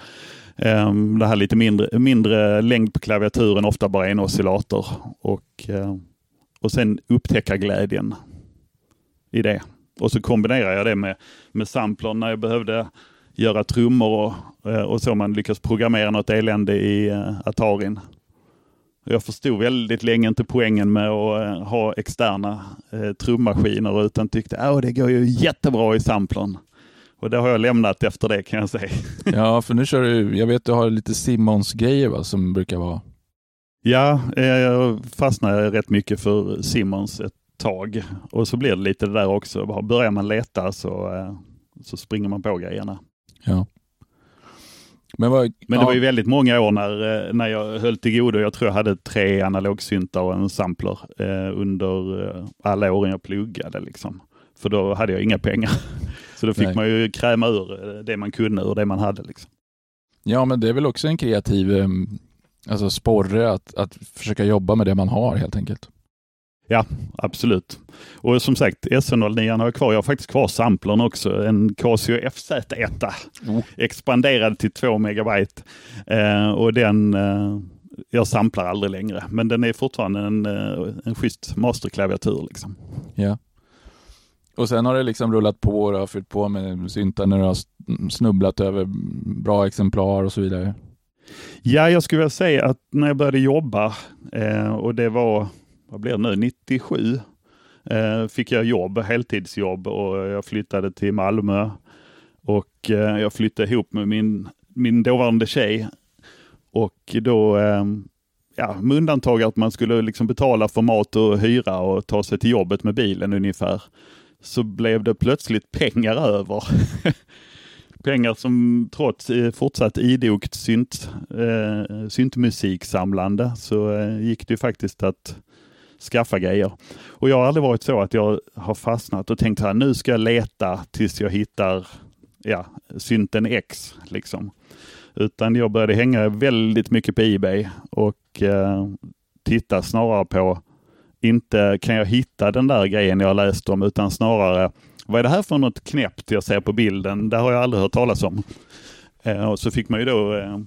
Eh, det här lite mindre, mindre längd på klaviaturen, ofta bara en oscillator. Och, eh, och sen upptäcka glädjen i det. Och så kombinerar jag det med, med sampler när jag behövde göra trummor och, eh, och så man lyckas programmera något elände i Atarin. Jag förstod väldigt länge inte poängen med att uh, ha externa uh, trummaskiner utan tyckte att det går ju jättebra i samplern. Och det har jag lämnat efter det kan jag säga. <laughs> ja, för nu kör du, jag vet du har lite Simmons grejer va, som brukar vara Ja, jag fastnade rätt mycket för Simmons ett tag. Och så blir det lite det där också. Börjar man leta så, eh, så springer man på grejerna. Ja. Men, vad, Men det ja. var ju väldigt många år när, eh, när jag höll till godo. Jag tror jag hade tre analogsyntar och en sampler eh, under eh, alla åren jag pluggade. Liksom. För då hade jag inga pengar. <laughs> Så då fick Nej. man ju kräma ur det man kunde ur det man hade. Liksom. Ja, men det är väl också en kreativ alltså sporre att, att försöka jobba med det man har helt enkelt. Ja, absolut. Och som sagt, SN09 har jag kvar. Jag har faktiskt kvar samplern också. En Casio FZ1. Mm. Expanderad till 2 megabyte. Eh, och den, eh, jag samplar aldrig längre. Men den är fortfarande en, eh, en schysst masterklaviatur. Liksom. Ja. Och sen har det liksom rullat på och har fyllt på med syntar när du har snubblat över bra exemplar och så vidare. Ja, jag skulle vilja säga att när jag började jobba eh, och det var vad blir det nu, 97 eh, fick jag jobb, heltidsjobb och jag flyttade till Malmö. Och eh, jag flyttade ihop med min, min dåvarande tjej. Och då, eh, ja, med undantag att man skulle liksom betala för mat och hyra och ta sig till jobbet med bilen ungefär, så blev det plötsligt pengar över. <laughs> pengar som trots fortsatt idogt synt, eh, syntmusiksamlande så eh, gick det faktiskt att skaffa grejer. Och jag har aldrig varit så att jag har fastnat och tänkt att nu ska jag leta tills jag hittar ja, synten X. Liksom. Utan jag började hänga väldigt mycket på Ebay och eh, titta snarare på, inte kan jag hitta den där grejen jag läst om, utan snarare vad är det här för något knäppt jag ser på bilden? Det har jag aldrig hört talas om. Eh, och så fick man ju då eh,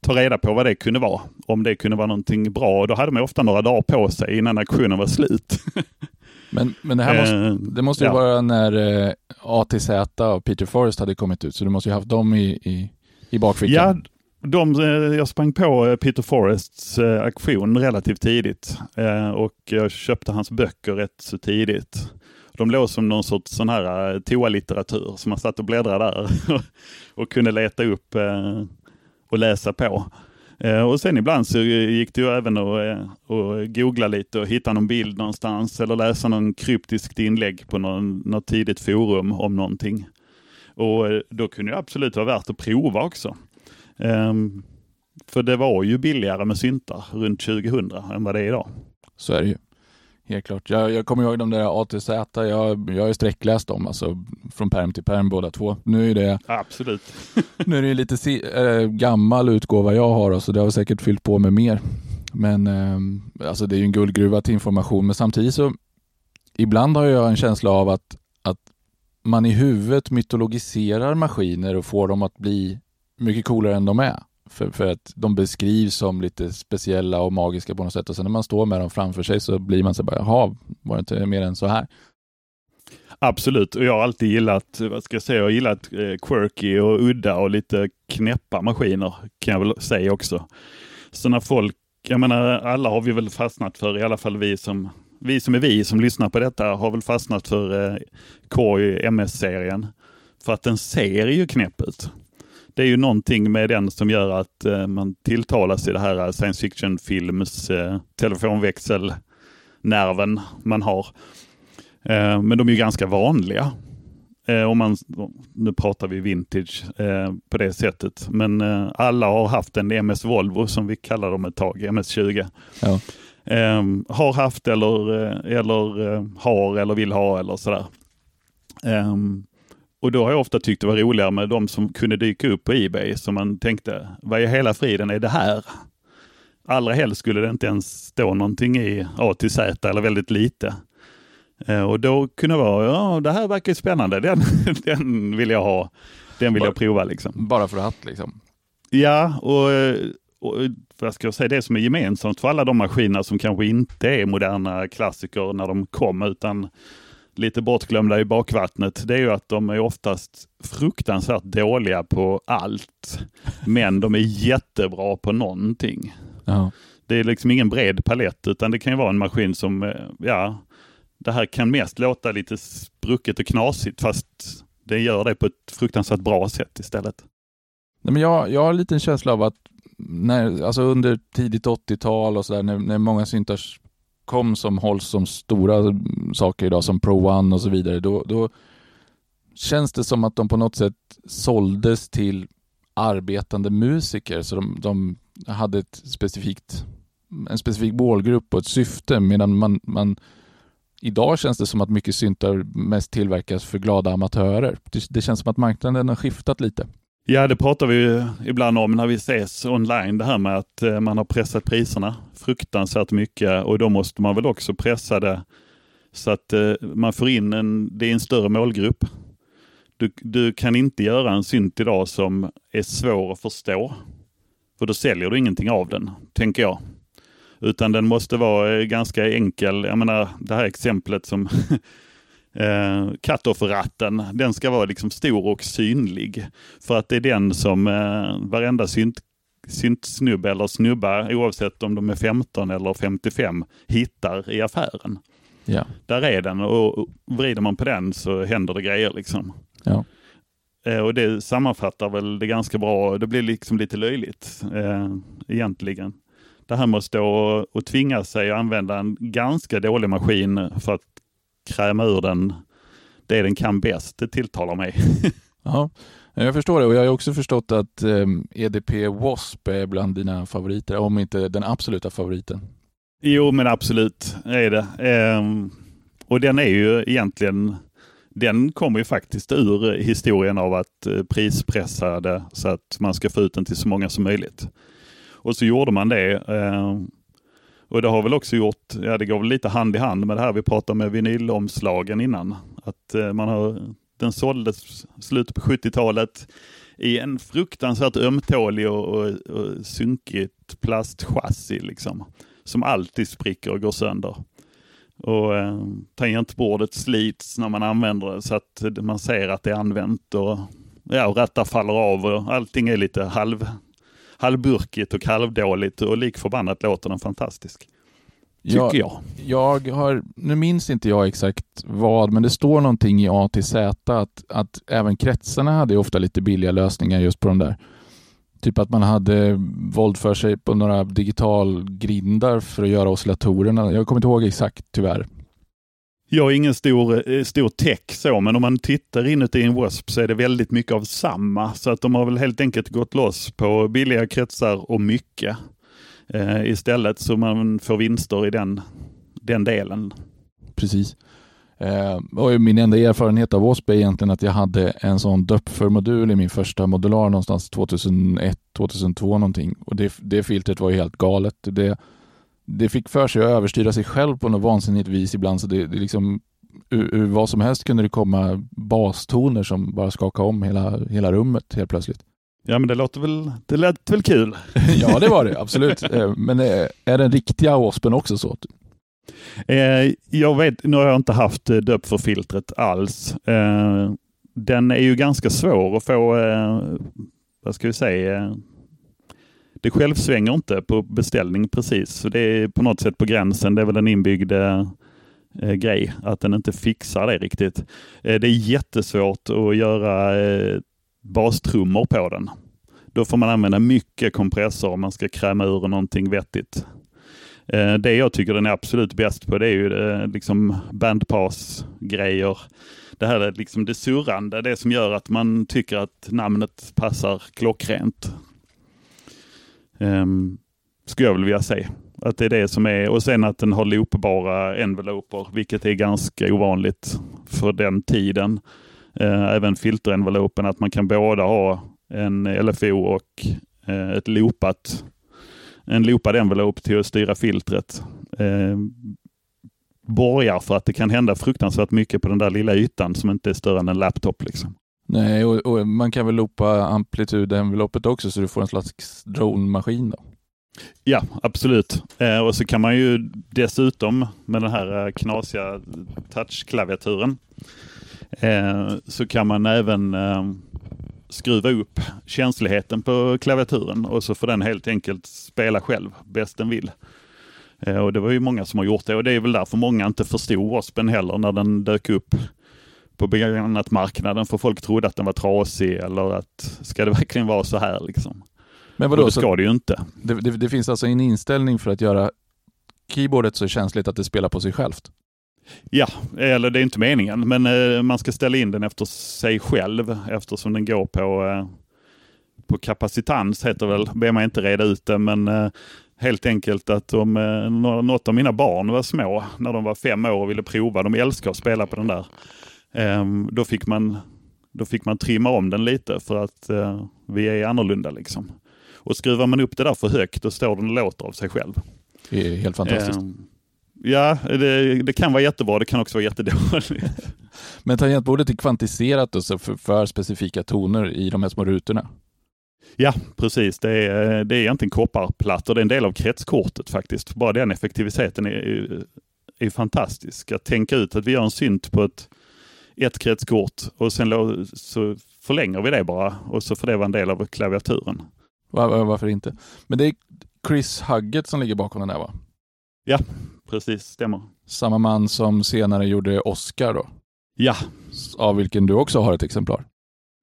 ta reda på vad det kunde vara. Om det kunde vara någonting bra. Då hade man ofta några dagar på sig innan auktionen var slut. <laughs> men, men det här måste, eh, det måste ju ja. vara när eh, ATZ och Peter Forrest hade kommit ut, så du måste ju haft dem i, i, i bakfickan. Ja, de, eh, jag sprang på Peter Forrests auktion relativt tidigt och jag köpte hans böcker rätt så tidigt. De låg som någon sorts sån här toalitteratur som man satt och bläddrade där <laughs> och kunde leta upp och läsa på. Eh, och sen ibland så gick det ju även att, eh, att googla lite och hitta någon bild någonstans eller läsa någon kryptiskt inlägg på någon, något tidigt forum om någonting. Och eh, då kunde det absolut vara värt att prova också. Ehm, för det var ju billigare med syntar runt 2000 än vad det är idag. Så är det ju. Helt klart. Jag, jag kommer ihåg de där ATZ, jag, jag har sträckläst dem, alltså från perm till perm båda två. Nu är det, Absolut. <laughs> nu är det lite si, äh, gammal utgåva jag har, så det har säkert fyllt på med mer. Men äh, alltså det är ju en guldgruva till information, men samtidigt så ibland har jag en känsla av att, att man i huvudet mytologiserar maskiner och får dem att bli mycket coolare än de är. För, för att de beskrivs som lite speciella och magiska på något sätt och sen när man står med dem framför sig så blir man så bara, jaha, var det inte mer än så här? Absolut, och jag har alltid gillat, vad ska jag säga, jag har gillat eh, quirky och udda och lite knäppa maskiner kan jag väl säga också. Så när folk, jag menar alla har vi väl fastnat för, i alla fall vi som vi som är vi som lyssnar på detta har väl fastnat för eh, KOI MS-serien. För att den ser ju knäpp ut. Det är ju någonting med den som gör att eh, man tilltalas i det här science fiction-films eh, telefonväxelnerven man har. Eh, men de är ju ganska vanliga. Eh, om man, nu pratar vi vintage eh, på det sättet, men eh, alla har haft en MS Volvo som vi kallar dem ett tag, MS20. Ja. Har haft eller, eller har eller vill ha eller sådär. Och då har jag ofta tyckt det var roligare med de som kunde dyka upp på Ebay som man tänkte, vad i hela friden är det här? Allra helst skulle det inte ens stå någonting i A till Z eller väldigt lite. Uh, och då kunde det vara, ja det här verkar spännande, den, <laughs> den vill jag ha. Den vill bara, jag prova liksom. Bara för att liksom? Ja, och och vad ska jag säga, det som är gemensamt för alla de maskiner som kanske inte är moderna klassiker när de kom, utan lite bortglömda i bakvattnet, det är ju att de är oftast fruktansvärt dåliga på allt. Men de är jättebra på någonting. Ja. Det är liksom ingen bred palett, utan det kan ju vara en maskin som, eh, ja, det här kan mest låta lite sprucket och knasigt, fast det gör det på ett fruktansvärt bra sätt istället. Nej, men jag, jag har en känsla av att när, alltså under tidigt 80-tal och sådär, när, när många syntar kom som hålls som stora saker idag, som Pro One och så vidare, då, då känns det som att de på något sätt såldes till arbetande musiker, så de, de hade ett specifikt, en specifik målgrupp och ett syfte, medan man, man Idag känns det som att mycket syntar mest tillverkas för glada amatörer. Det, det känns som att marknaden har skiftat lite. Ja, det pratar vi ibland om när vi ses online, det här med att eh, man har pressat priserna fruktansvärt mycket och då måste man väl också pressa det så att eh, man får in en, det är en större målgrupp. Du, du kan inte göra en synt idag som är svår att förstå. För då säljer du ingenting av den, tänker jag. Utan den måste vara eh, ganska enkel. Jag menar det här exemplet som <laughs> eh, cut-off-ratten, den ska vara liksom stor och synlig. För att det är den som eh, varenda synt, syntsnubbe eller snubba, oavsett om de är 15 eller 55, hittar i affären. Ja. Där är den och vrider man på den så händer det grejer liksom. Ja. Eh, och det sammanfattar väl det ganska bra. Det blir liksom lite löjligt eh, egentligen. Det här med att stå och, och tvinga sig att använda en ganska dålig maskin för att kräma ur den det den kan bäst. Det tilltalar mig. <laughs> Ja, jag förstår det och jag har också förstått att EDP ehm, e W.A.S.P. är bland dina favoriter, om inte den absoluta favoriten. Jo, men absolut är det. Ehm, och den är ju egentligen, den kommer ju faktiskt ur historien av att eh, prispressa det så att man ska få ut den till så många som möjligt. Och så gjorde man det. Ehm, och det har väl också gjort, ja det går väl lite hand i hand med det här vi pratade med vinylomslagen innan. Att eh, man har, den såldes slutet på 70-talet i en fruktansvärt ömtålig och, och, och sunkigt plastchassi liksom. Som alltid spricker och går sönder. Och eh, tangentbordet slits när man använder det så att man ser att det är använt och, ja, och rattar faller av och allting är lite halv, halvburkigt och halvdåligt och lik förbannat låter den fantastisk. Tycker jag, jag. Jag har, nu minns inte jag exakt vad, men det står någonting i A till Z att, att även kretsarna hade ofta lite billiga lösningar just på de där. Typ att man hade våld sig på några digitalgrindar för att göra oscillatorerna. Jag kommer inte ihåg exakt tyvärr. Jag är ingen stor, eh, stor tech så, men om man tittar inuti en WASP så är det väldigt mycket av samma. Så att de har väl helt enkelt gått loss på billiga kretsar och mycket eh, istället så man får vinster i den, den delen. Precis. Eh, och min enda erfarenhet av WASP är egentligen att jag hade en sån döpför-modul i min första modular någonstans 2001, 2002 någonting. Och det, det filtret var ju helt galet. Det, det fick för sig att överstyra sig själv på något vansinnigt vis ibland. Så det, det liksom, ur, ur, vad som helst kunde det komma bastoner som bara skakade om hela, hela rummet helt plötsligt. Ja, men det låter väl, det lät väl kul? <laughs> ja, det var det <laughs> absolut. Eh, men eh, är den riktiga åspen också så? Eh, jag vet, nu har jag inte haft döp för filtret alls. Den är ju ganska svår att få, vad ska vi säga, det självsvänger inte på beställning precis. Så det är på något sätt på gränsen. Det är väl en inbyggd eh, eh, grej att den inte fixar det riktigt. Eh, det är jättesvårt att göra eh, bastrummor på den. Då får man använda mycket kompressor om man ska kräma ur någonting vettigt. Eh, det jag tycker den är absolut bäst på det är ju eh, liksom bandpass-grejer. Det här är liksom det surrande, det som gör att man tycker att namnet passar klockrent. Um, skulle jag väl vilja säga. Att det är det som är, och sen att den har loopbara enveloper, vilket är ganska ovanligt för den tiden. Uh, även filterenvelopen, att man kan båda ha en LFO och uh, ett loopat, en loopad envelop till att styra filtret. Uh, borgar för att det kan hända fruktansvärt mycket på den där lilla ytan som inte är större än en laptop. Liksom. Nej, och, och, man kan väl loopa amplitudenveloppet också så du får en slags drone-maskin då? Ja, absolut. Eh, och så kan man ju dessutom med den här eh, knasiga touchklaviaturen eh, så kan man även eh, skruva upp känsligheten på klaviaturen och så får den helt enkelt spela själv bäst den vill. Eh, och det var ju många som har gjort det och det är väl därför många inte förstod W.A.S.P.E.N. heller när den dök upp på marknaden för folk trodde att den var trasig eller att ska det <laughs> verkligen vara så här liksom? Men vadå, och det ska så det ju inte. Det, det, det, finns alltså en inställning för att göra keyboardet så känsligt att det spelar på sig självt? Ja, eller det är inte meningen, men eh, man ska ställa in den efter sig själv eftersom den går på, eh, på kapacitans, heter väl, ber man inte reda ut det, men eh, helt enkelt att om eh, något av mina barn var små, när de var fem år och ville prova, de älskar att spela på den där, då, fick man, då fick man trimma om den lite för att eh, vi är annorlunda. Liksom. Och skruvar man upp det där för högt då står den och låter av sig själv. Det är helt fantastiskt. Ehm, ja, det, det, kan vara jättebra, det kan också vara jättedåligt. <laughs> Men tangentbordet är kvantiserat alltså för, för specifika toner i de här små rutorna? Ja, precis. Det är, det är egentligen kopparplattor. Det är en del av kretskortet faktiskt. Bara den effektiviteten är, är, är fantastisk. Att tänka ut att vi gör en synt på ett ett kretskort och sen så förlänger vi det bara och så får det vara en del av klaviaturen. Var, varför inte? Men det är Chris Hugget som ligger bakom den där va? Ja, precis, stämmer. Samma man som senare gjorde Oscar då? Ja. Av vilken du också har ett exemplar?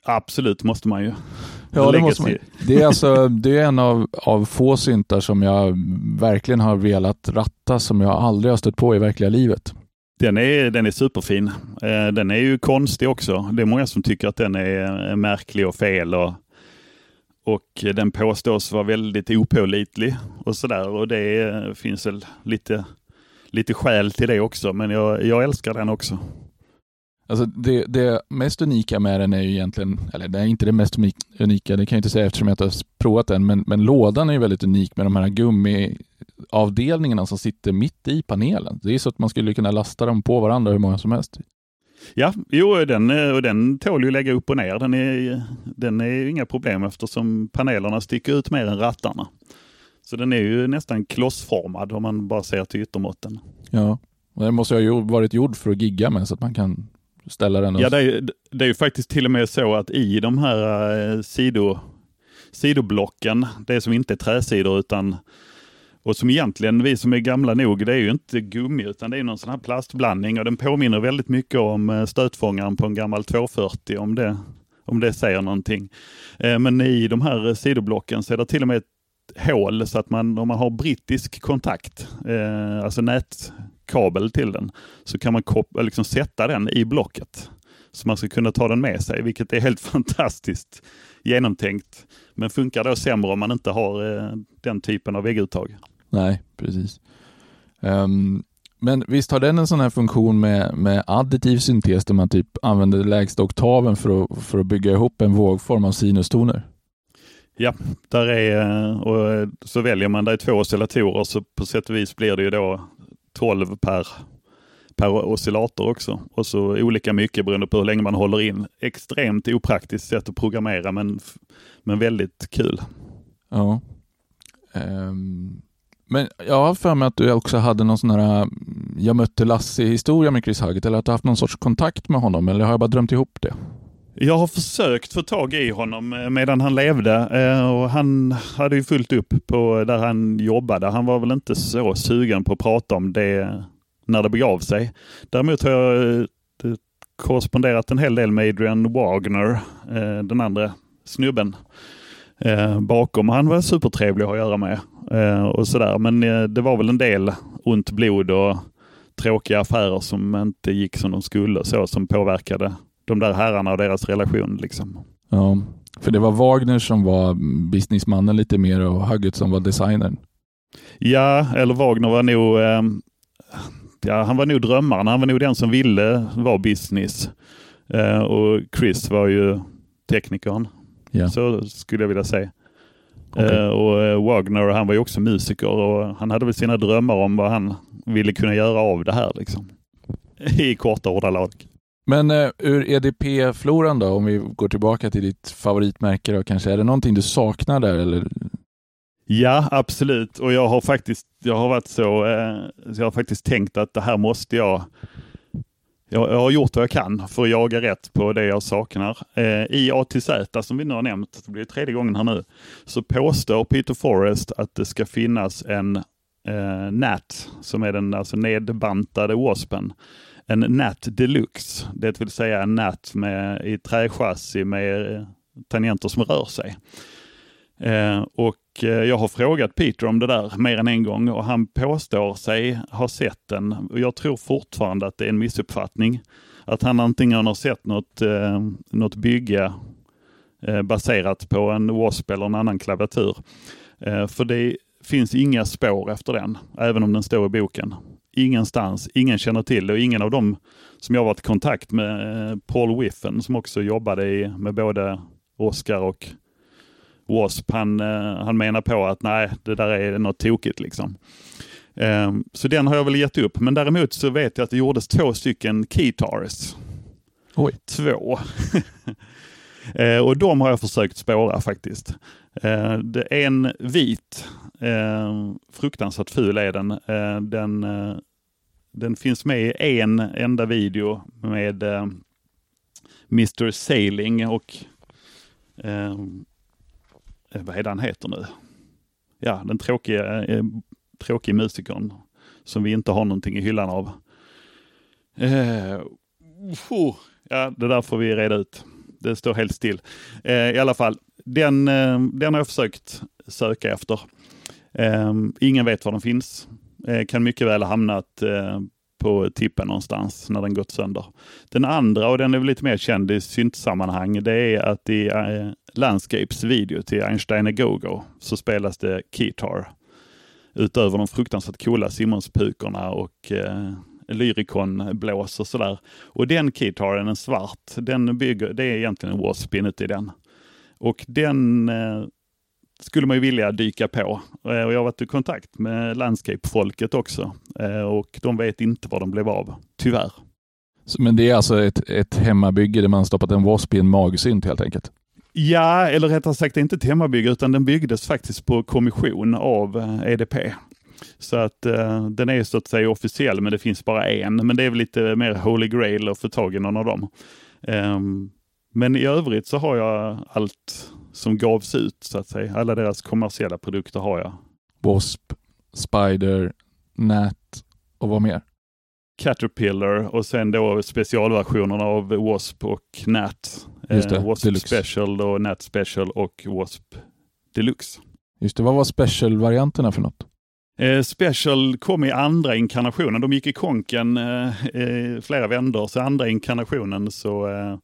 Absolut, måste man ju. Ja, det måste man. Det är, alltså, det är en av, av få syntar som jag verkligen har velat ratta som jag aldrig har stött på i verkliga livet. Den är, den är superfin. Eh, den är ju konstig också. Det är många som tycker att den är eh, märklig och fel. Och, och den påstås vara väldigt opålitlig och sådär. Och det eh, finns väl lite, lite skäl till det också. Men jag, jag älskar den också. Alltså det, det, mest unika med den är ju egentligen, eller det är inte det mest unika, det kan jag inte säga eftersom jag inte har provat den, men, men lådan är ju väldigt unik med de här gummiavdelningarna som sitter mitt i panelen. Det är så att man skulle kunna lasta dem på varandra hur många som helst. Ja, jo, den, och den tål ju lägga upp och ner. Den är, den är inga problem eftersom panelerna sticker ut mer än rattarna. Så den är ju nästan klossformad om man bara ser till yttermåtten. Ja, och den måste ju ha varit gjord för att gigga med så att man kan ställa den. Ja, det är, det är ju faktiskt till och med så att i de här eh, sido, sidoblocken, det som inte är träsidor utan och som egentligen, vi som är gamla nog, det är ju inte gummi utan det är någon sån här plastblandning och den påminner väldigt mycket om eh, stötfångaren på en gammal 240 om det, om det säger någonting. Eh, men i de här sidoblocken så är det till och med ett hål så att man, om man har brittisk kontakt, alltså nät, kabel till den så kan man liksom sätta den i blocket. Så man ska kunna ta den med sig, vilket är helt <laughs> fantastiskt genomtänkt. Men funkar då sämre om man inte har eh, den typen av vägguttag. Nej, precis. Um, Men visst har den en sån här funktion med, med additiv syntes där man typ använder lägsta oktaven för att, för att bygga ihop en vågform av sinustoner? Ja, där är, och så väljer man, är två oscillatorer så på sätt och vis blir det ju då 12 per, per oscillator också. Och så olika mycket beroende på hur länge man håller in. Extremt opraktiskt sätt att programmera men, men väldigt kul. Ja. Um, men jag har för mig att du också hade någon sån här mm, Jag mötte Lasse-historia med Chris Hugget eller att du haft någon sorts kontakt med honom eller har jag bara drömt ihop det? Jag har försökt få tag i honom eh, medan han levde eh, och han hade ju fullt upp på där han jobbade. Han var väl inte så sugen på att prata om det när det begav sig. Däremot har jag eh, korresponderat en hel del med Adrian Wagner, den andra snubben bakom. Han var supertrevlig att ha att göra med och sådär. Men det var väl en del ont blod och tråkiga affärer som inte gick som de skulle så som påverkade de där herrarna och deras relation. Liksom. Ja, för det var Wagner som var businessmannen lite mer och Hugget som var designern. Ja, eller Wagner var nog, eh, ja, han var nog drömmaren. Han var nog den som ville vara business. Eh, och Chris var ju teknikern. Ja. Så skulle jag vilja säga. Okay. Eh, och eh, Wagner han var ju också musiker och han hade väl sina drömmar om vad han ville kunna göra av det här. Liksom. <laughs> I korta ordalag. Men uh, ur EDP-floran då, om vi går tillbaka till ditt favoritmärke då kanske, är det någonting du saknar där eller? Ja, absolut. Och jag har faktiskt, jag har varit så, eh, jag har faktiskt tänkt att det här måste jag jag, jag har gjort vad jag kan för att jaga rätt på det jag saknar. Eh, I ATZ, som vi nu har nämnt, det blir tredje gången här nu, så påstår Peter Forrest att det ska finnas en eh, NAT, som är den alltså nedbantade waspen, en Nat Deluxe. Det vill säga en Nat med, i trächassi med eh, tangenter som rör sig. Eh, och eh, jag har frågat Peter om det där mer än en gång och han påstår sig ha sett den. Och jag tror fortfarande att det är en missuppfattning. Att han antingen har sett något, eh, något bygge eh, baserat på en W.A.S.P. eller en annan klaviatur. Eh, för det finns inga spår efter den, även om den står i boken ingenstans, ingen känner till det och ingen av dem som jag varit i kontakt med, eh, Paul Wiffen som också jobbade i, med både Oscar och W.A.S.P. Han, eh, han menar på att nej, det där är något tokigt liksom. Um, så den har jag väl gett upp, men däremot så vet jag att det gjordes två stycken keytars. Oj. Två. <laughs> Eh, och de har jag försökt spåra faktiskt. Eh, det är en vit Eh, fruktansvärt ful är den. Eh, den, eh, den finns med i en enda video med eh, Mr Sailing och eh, eh, vad är det han heter nu? Ja, den tråkiga, eh, tråkiga musikern som vi inte har någonting i hyllan av. Eh, ja, det där får vi reda ut. Det står helt still. Eh, I alla fall, den, eh, den har jag försökt söka efter. Ehm, ingen vet var den finns. Eh, kan mycket väl ha hamnat eh, på tippen någonstans när den gått sönder. Den andra, och den är väl lite mer känd i syntsammanhang, det är att i eh, Landscapes video till Einstein Go-Go så spelas det Keytar. Utöver de fruktansvärt coola simonspukorna och uh, Lyricon-blås och sådär. Och den Keytaren, en svart, den bygger, det är egentligen en wasp inuti den. Och den skulle man ju vilja dyka på. Eh, och jag har varit i kontakt med Landscape-folket också eh, och de vet inte vad de blev av, tyvärr. Men det är alltså ett, ett hemmabygge där man stoppat en wasp i en magsynt helt enkelt? Ja, eller rättare sagt inte ett hemmabygge utan den byggdes faktiskt på kommission av EDP. Eh, så att uh, den är så att säga officiell men det finns bara en. Men det är väl lite mer holy grail att få tag i någon av dem. Um, men i övrigt så har jag allt som gavs ut så att säga. Alla deras kommersiella produkter har jag. W.A.S.P, Spider, Nat och vad mer? Caterpillar och sen då specialversionerna av W.A.S.P och Nat. Just det, eh, W.A.S.P Deluxe. Special och Nat Special och W.A.S.P Deluxe. Just det, vad var special-varianterna för något? Eh, Special kom i andra inkarnationen. De gick i konken eh, flera vändor, så andra inkarnationen så eh,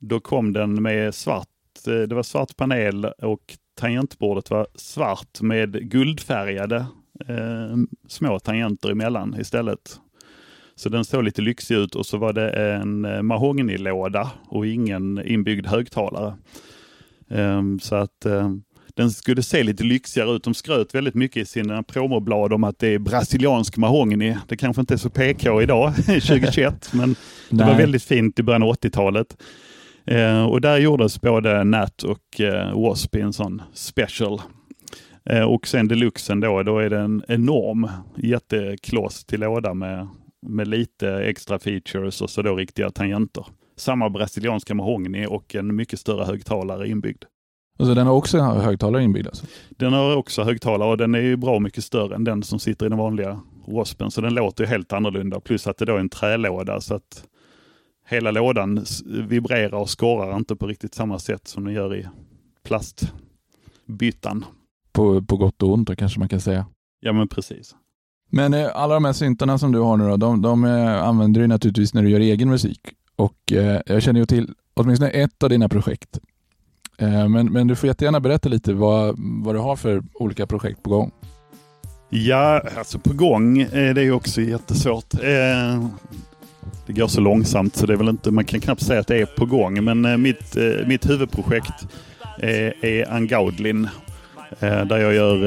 då kom den med svart eh, det var svart panel och tangentbordet var svart med guldfärgade eh, små tangenter emellan istället. Så den såg lite lyxig ut och så var det en eh, mahognilåda och ingen inbyggd högtalare. Eh, så att den skulle se lite lyxigare ut. De skröt väldigt mycket i sina promoblad om att det är brasiliansk mahogny. Det kanske inte är så PK idag, <laughs> 2021, men det var väldigt fint i början av 80-talet. Eh, och där gjordes både Nat och eh, Wasp i en sån special. Eh, och sen deluxen då, då är det en enorm jättekloss till låda med, med lite extra features och så då riktiga tangenter. Samma brasilianska mahogny och en mycket större högtalare inbyggd. Alltså den har också högtalare inbyggd? Alltså. Den har också högtalare och den är ju bra mycket större än den som sitter i den vanliga Waspen. Så den låter helt annorlunda. Plus att det då är en trälåda så att hela lådan vibrerar och skorrar inte på riktigt samma sätt som den gör i plastbyttan. På, på gott och ont då kanske man kan säga. Ja men precis. Men eh, alla de här syntarna som du har nu då, de, de eh, använder du naturligtvis när du gör egen musik. Och eh, jag känner ju till åtminstone ett av dina projekt Eh, men, men du får jättegärna berätta lite vad, vad du har för olika projekt på gång. Ja, alltså på gång eh, det är ju också jättesvårt. Eh, det går så långsamt så det är väl inte, man kan knappt säga att det är på gång. Men mitt, mitt huvudprojekt är, är Där jag gör,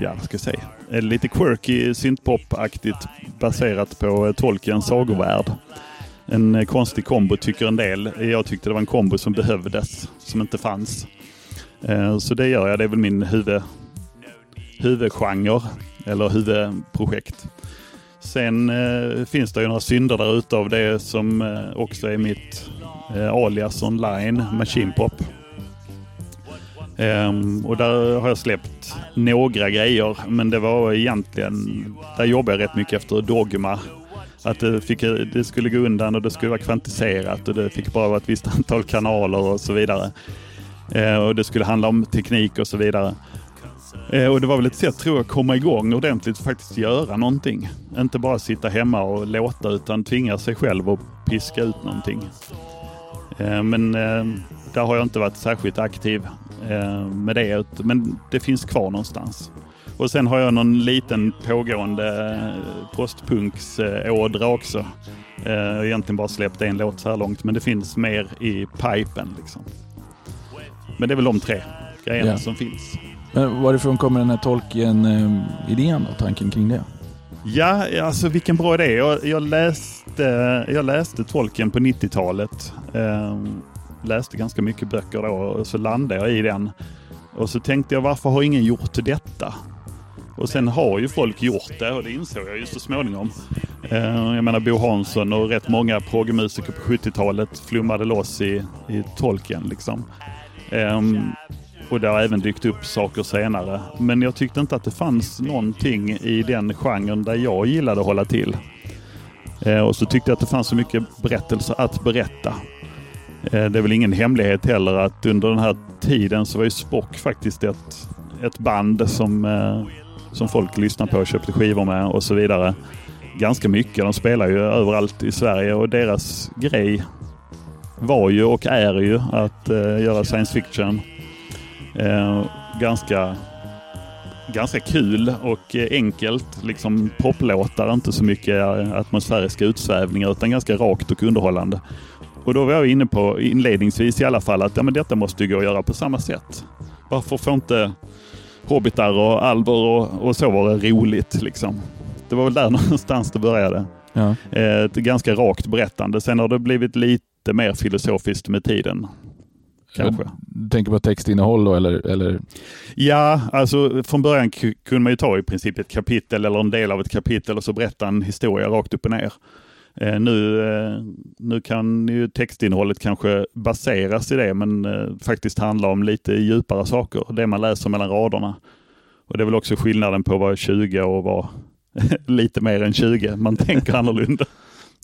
ja vad ska jag säga, lite quirky syntpop-aktigt baserat på Tolkiens sagovärld en eh, konstig kombo tycker en del. Jag tyckte det var en kombo som behövdes, som inte fanns. Eh, så det gör jag. Det är väl min huvud, huvudgenre eller huvudprojekt. Sen eh, finns det ju några synder där ute av det som eh, också är mitt eh, alias online, Machine Pop. Um, och där har jag släppt några grejer, men det var egentligen, där jobbar jag rätt mycket efter Dogma att det, fick, det skulle gå undan och det skulle vara kvantiserat och det fick bara vara ett visst antal kanaler och så vidare. Eh, och det skulle handla om teknik och så vidare. Eh, och det var väl ett sätt tror jag att komma igång ordentligt och faktiskt göra någonting. Inte bara sitta hemma och låta utan tvinga sig själv att piska ut någonting. Eh, men eh, där har jag inte varit särskilt aktiv eh, med det. Men det finns kvar någonstans. Och sen har jag någon liten pågående eh, postpunksådra också. Eh, jag har egentligen bara släppt en låt så här långt, men det finns mer i pipen. Liksom. Men det är väl de tre grejerna ja. som finns. Men varifrån kommer den här Tolkien-idén och tanken kring det? Ja, alltså vilken bra idé. Jag, jag läste, jag läste Tolkien på 90-talet. Eh, läste ganska mycket böcker då och så landade jag i den. Och så tänkte jag, varför har ingen gjort detta? Och sen har ju folk gjort det och det insåg jag ju så småningom. Eh, jag menar Bo Hansson och rätt många progmusiker på 70-talet flummade loss i, i tolken liksom. Ehm, och det har även dykt upp saker senare. Men jag tyckte inte att det fanns någonting i den genren där jag gillade att hålla till. Eh, och så tyckte jag att det fanns så mycket berättelser att berätta. Eh, det är väl ingen hemlighet heller att under den här tiden så var ju Spock faktiskt ett, ett band som som folk lyssnar på och köpte skivor med och så vidare. Ganska mycket. De spelar ju överallt i Sverige och deras grej var ju och är ju att eh, göra science fiction. Eh, ganska, ganska kul och enkelt. Liksom poplåtar, inte så mycket atmosfäriska utsvävningar utan ganska rakt och underhållande. Och då var jag inne på inledningsvis i alla fall att ja, men detta måste ju gå att göra på samma sätt. Varför får inte hobbitar och alver och, och så var det roligt. Liksom. Det var väl där <laughs> någonstans det började. Ja. Eh, ett ganska rakt berättande. Sen har det blivit lite mer filosofiskt med tiden. Kanske. Tänker på textinnehåll då eller, eller? Ja, alltså från början kunde man ju ta i princip ett kapitel eller en del av ett kapitel och så berätta en historia rakt upp och ner. Eh, nu, eh, nu kan ju textinnehållet kanske baseras i det men eh, faktiskt handla om lite djupare saker. Det man läser mellan raderna. Och Det är väl också skillnaden på att vara 20 och vara <laughs> lite mer än 20. Man tänker <laughs> annorlunda.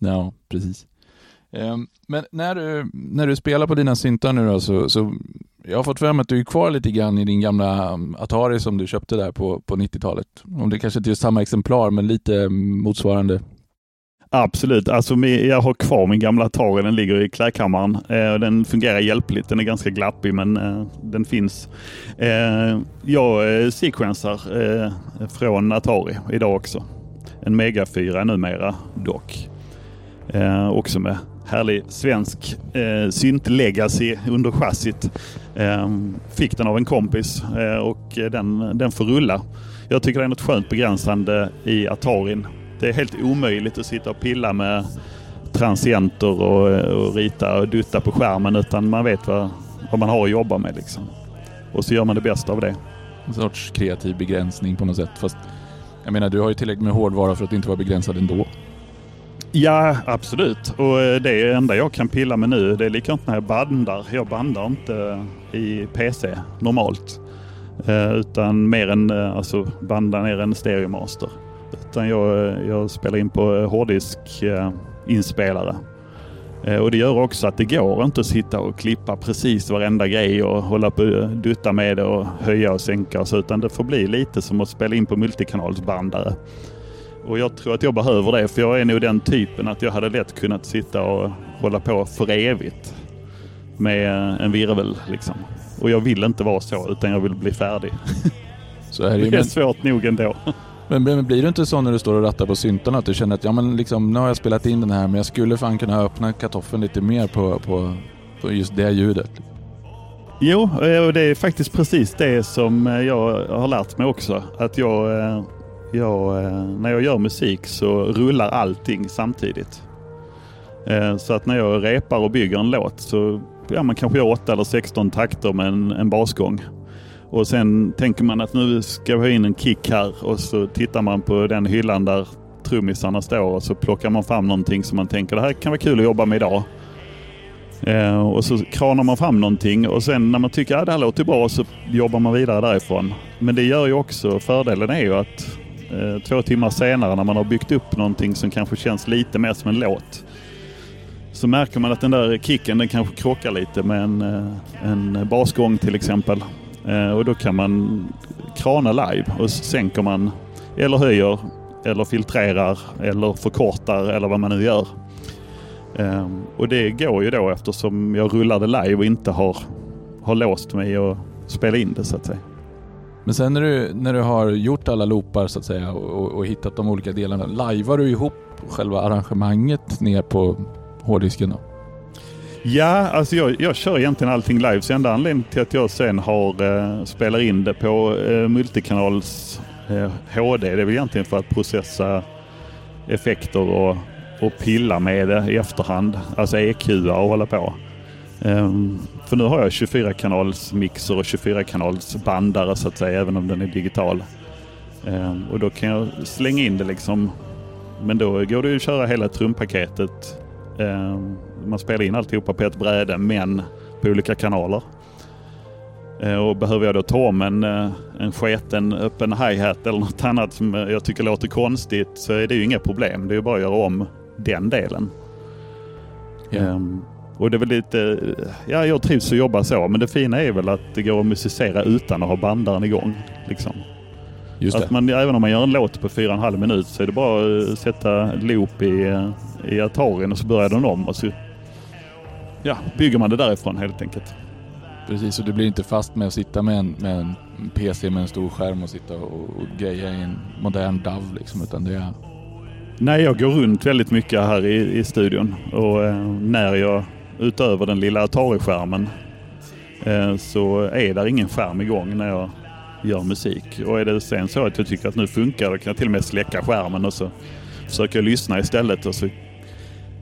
Ja, precis. Ehm, men när du, när du spelar på dina syntar nu då, så, så jag har fått för mig att du är kvar lite grann i din gamla um, Atari som du köpte där på, på 90-talet. Om det kanske inte är samma exemplar, men lite motsvarande. Absolut, alltså jag har kvar min gamla Atari. Den ligger i klädkammaren. Eh, den fungerar hjälpligt. Den är ganska glappig men eh, den finns. Eh, jag sequensar från Atari idag också. en Mega 4 numera dock. Också med härlig svensk eh, synt-legacy under chassit. Fick den av en kompis och den, den får rulla. Jag tycker det är något skönt begränsande i Atarin. Det är helt omöjligt att sitta och pilla med transienter och, och rita och dutta på skärmen utan man vet vad, vad man har att jobba med. Liksom. Och så gör man det bästa av det. En sorts kreativ begränsning på något sätt. Fast jag menar, du har ju tillräckligt med hårdvara för att inte vara begränsad ändå. Ja, absolut. Och eh, det enda jag kan pilla med nu, det är likadant när jag bandar. Jag bandar inte i PC normalt. Eh, utan mer än eh, alltså banda ner en stereomaster. Utan jag, jag spelar in på hårddisk inspelare. Och det gör också att det går inte att sitta och klippa precis varenda grej och hålla på och dutta med det och höja och sänka och så, utan det får bli lite som att spela in på multikanalsbandare. Och jag tror att jag behöver det för jag är nog den typen att jag hade lätt kunnat sitta och hålla på för evigt med en virvel liksom. Och jag vill inte vara så utan jag vill bli färdig. Så är det, det är svårt nog ändå. Men, men blir du inte så när du står och rattar på syntarna att du känner att ja, men liksom, nu har jag spelat in den här men jag skulle fan kunna öppna kartoffeln lite mer på, på, på just det ljudet? Jo, eh, och det är faktiskt precis det som eh, jag har lärt mig också. Att jag eh, jag, när jag gör musik så rullar allting samtidigt. Så att när jag repar och bygger en låt så ja, man kanske gör 8 eller 16 takter med en, en basgång. Och sen tänker man att nu ska vi ha in en kick här och så tittar man på den hyllan där trummisarna står och så plockar man fram någonting som man tänker det här kan vara kul att jobba med idag. Eh, och så kranar man fram någonting och sen när man tycker att ah, det här låter bra så jobbar man vidare därifrån. Men det gör ju också, fördelen är ju att Eh, två timmar senare när man har byggt upp någonting som kanske känns lite mer som en låt. Så märker man att den där kicken den kanske krockar lite med en, eh, en basgång till exempel. Eh, och då kan man krana live och så sänker man eller höjer eller filtrerar eller förkortar eller vad man nu gör. Ehm, och det går ju då eftersom jag rullade live och inte har, har låst mig och spela in det så att säga. Men sen när du, när du har gjort alla loopar så att säga och, och hittat de olika delarna, lajvar du ihop själva arrangemanget ner på hårddisken då? Ja, alltså jag, jag kör egentligen allting live. Så enda anledningen till att jag sen har eh, spelar in det på eh, multikanals eh, HD, det är väl egentligen för att processa effekter och, och pilla med det i efterhand. Alltså EQa och hålla på. Um, för nu har jag 24 kanals mixer och 24 kanals bandare så att säga, även om den är digital. Um, och då kan jag slänga in det liksom. Men då går det ju att köra hela trumpaketet. Um, man spelar in alltihopa på ett bräde men på olika kanaler. Uh, och behöver jag då ta om en, uh, en sketen öppen hi-hat eller något annat som jag tycker låter konstigt så är det ju inga problem. Det är ju bara att göra om den delen. Yeah. Och det är väl lite, ja jag trivs att jobba så, men det fina är väl att det går att musicera utan att ha bandaren igång. Liksom. Just att man, även om man gör en låt på fyra och en halv minut så är det bara att sätta loop i, i Atarin och så börjar den om och så ja, bygger man det därifrån helt enkelt. Precis, och du blir inte fast med att sitta med en, med en PC med en stor skärm och sitta och, och greja i en modern DAV liksom, utan det är... Nej, jag går runt väldigt mycket här i, i studion och eh, när jag utöver den lilla Atari-skärmen eh, så är där ingen skärm igång när jag gör musik. Och är det sen så att jag tycker att nu funkar det kan jag till och med släcka skärmen och så försöker jag lyssna istället. Och så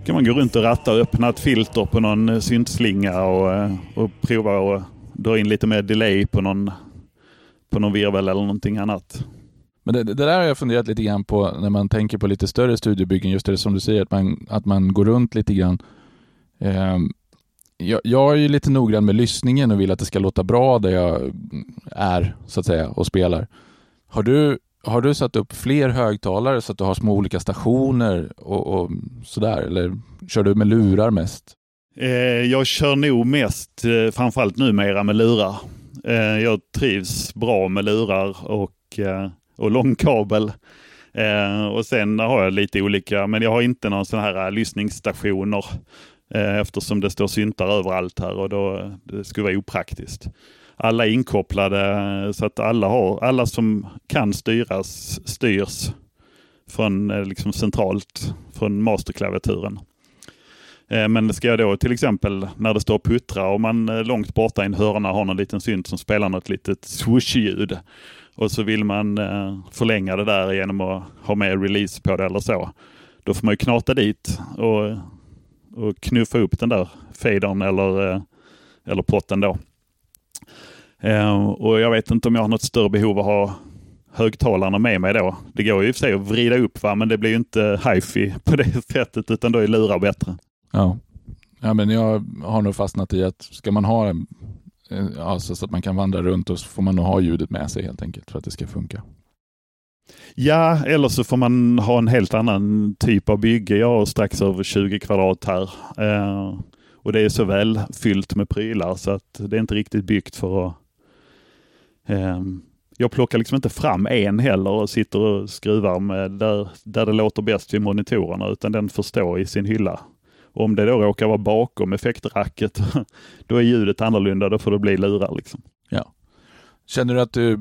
kan man gå runt och ratta och öppna ett filter på någon eh, syntslinga och, eh, och prova att dra in lite mer delay på någon, på någon virvel eller någonting annat. Men det, det, där har jag funderat lite grann på när man tänker på lite större studiebyggen. Just det som du säger, att man, att man går runt lite grann Eh, jag, jag, är ju lite noggrann med lyssningen och vill att det ska låta bra där jag är så att säga och spelar. Har du, har du satt upp fler högtalare så att du har små olika stationer och, och sådär? Eller kör du med lurar mest? Eh, jag kör nog mest, eh, framförallt numera, med lurar. Eh, jag trivs bra med lurar och, eh, och långkabel. Eh, och sen har jag lite olika, men jag har inte någon sån här eh, lyssningsstationer eh, eftersom det står syntar överallt här och då det skulle vara opraktiskt. Alla är inkopplade så att alla, har, alla som kan styras styrs från eh, liksom centralt från masterklaviaturen. Eh, men ska jag då till exempel när det står puttra och man eh, långt borta i en hörna har någon liten synt som spelar något litet swoosh-ljud och så vill man förlänga det där genom att ha med release på det eller så. Då får man ju knata dit och, och knuffa upp den där fadern eller, eller potten då. Och jag vet inte om jag har något större behov av att ha högtalarna med mig då. Det går ju i och för sig att vrida upp va, men det blir ju inte hifi på det <laughs> sättet utan då är lurar bättre. Ja. ja, men jag har nog fastnat i att ska man ha en, alltså så att man kan vandra runt och så får man nog ha ljudet med sig helt enkelt för att det ska funka. Ja, eller så får man ha en helt annan typ av bygge. Jag har strax över 20 kvadrat här. Eh, och det är så väl fyllt med prylar så att det är inte riktigt byggt för att eh, Ehm, jag plockar liksom inte fram en heller och sitter och skruvar med där, där det låter bäst vid monitorerna, utan den får stå i sin hylla. Och om det då råkar vara bakom effektracket, <laughs> då är ljudet annorlunda, då får det bli lurar. Liksom. Ja. Känner du att du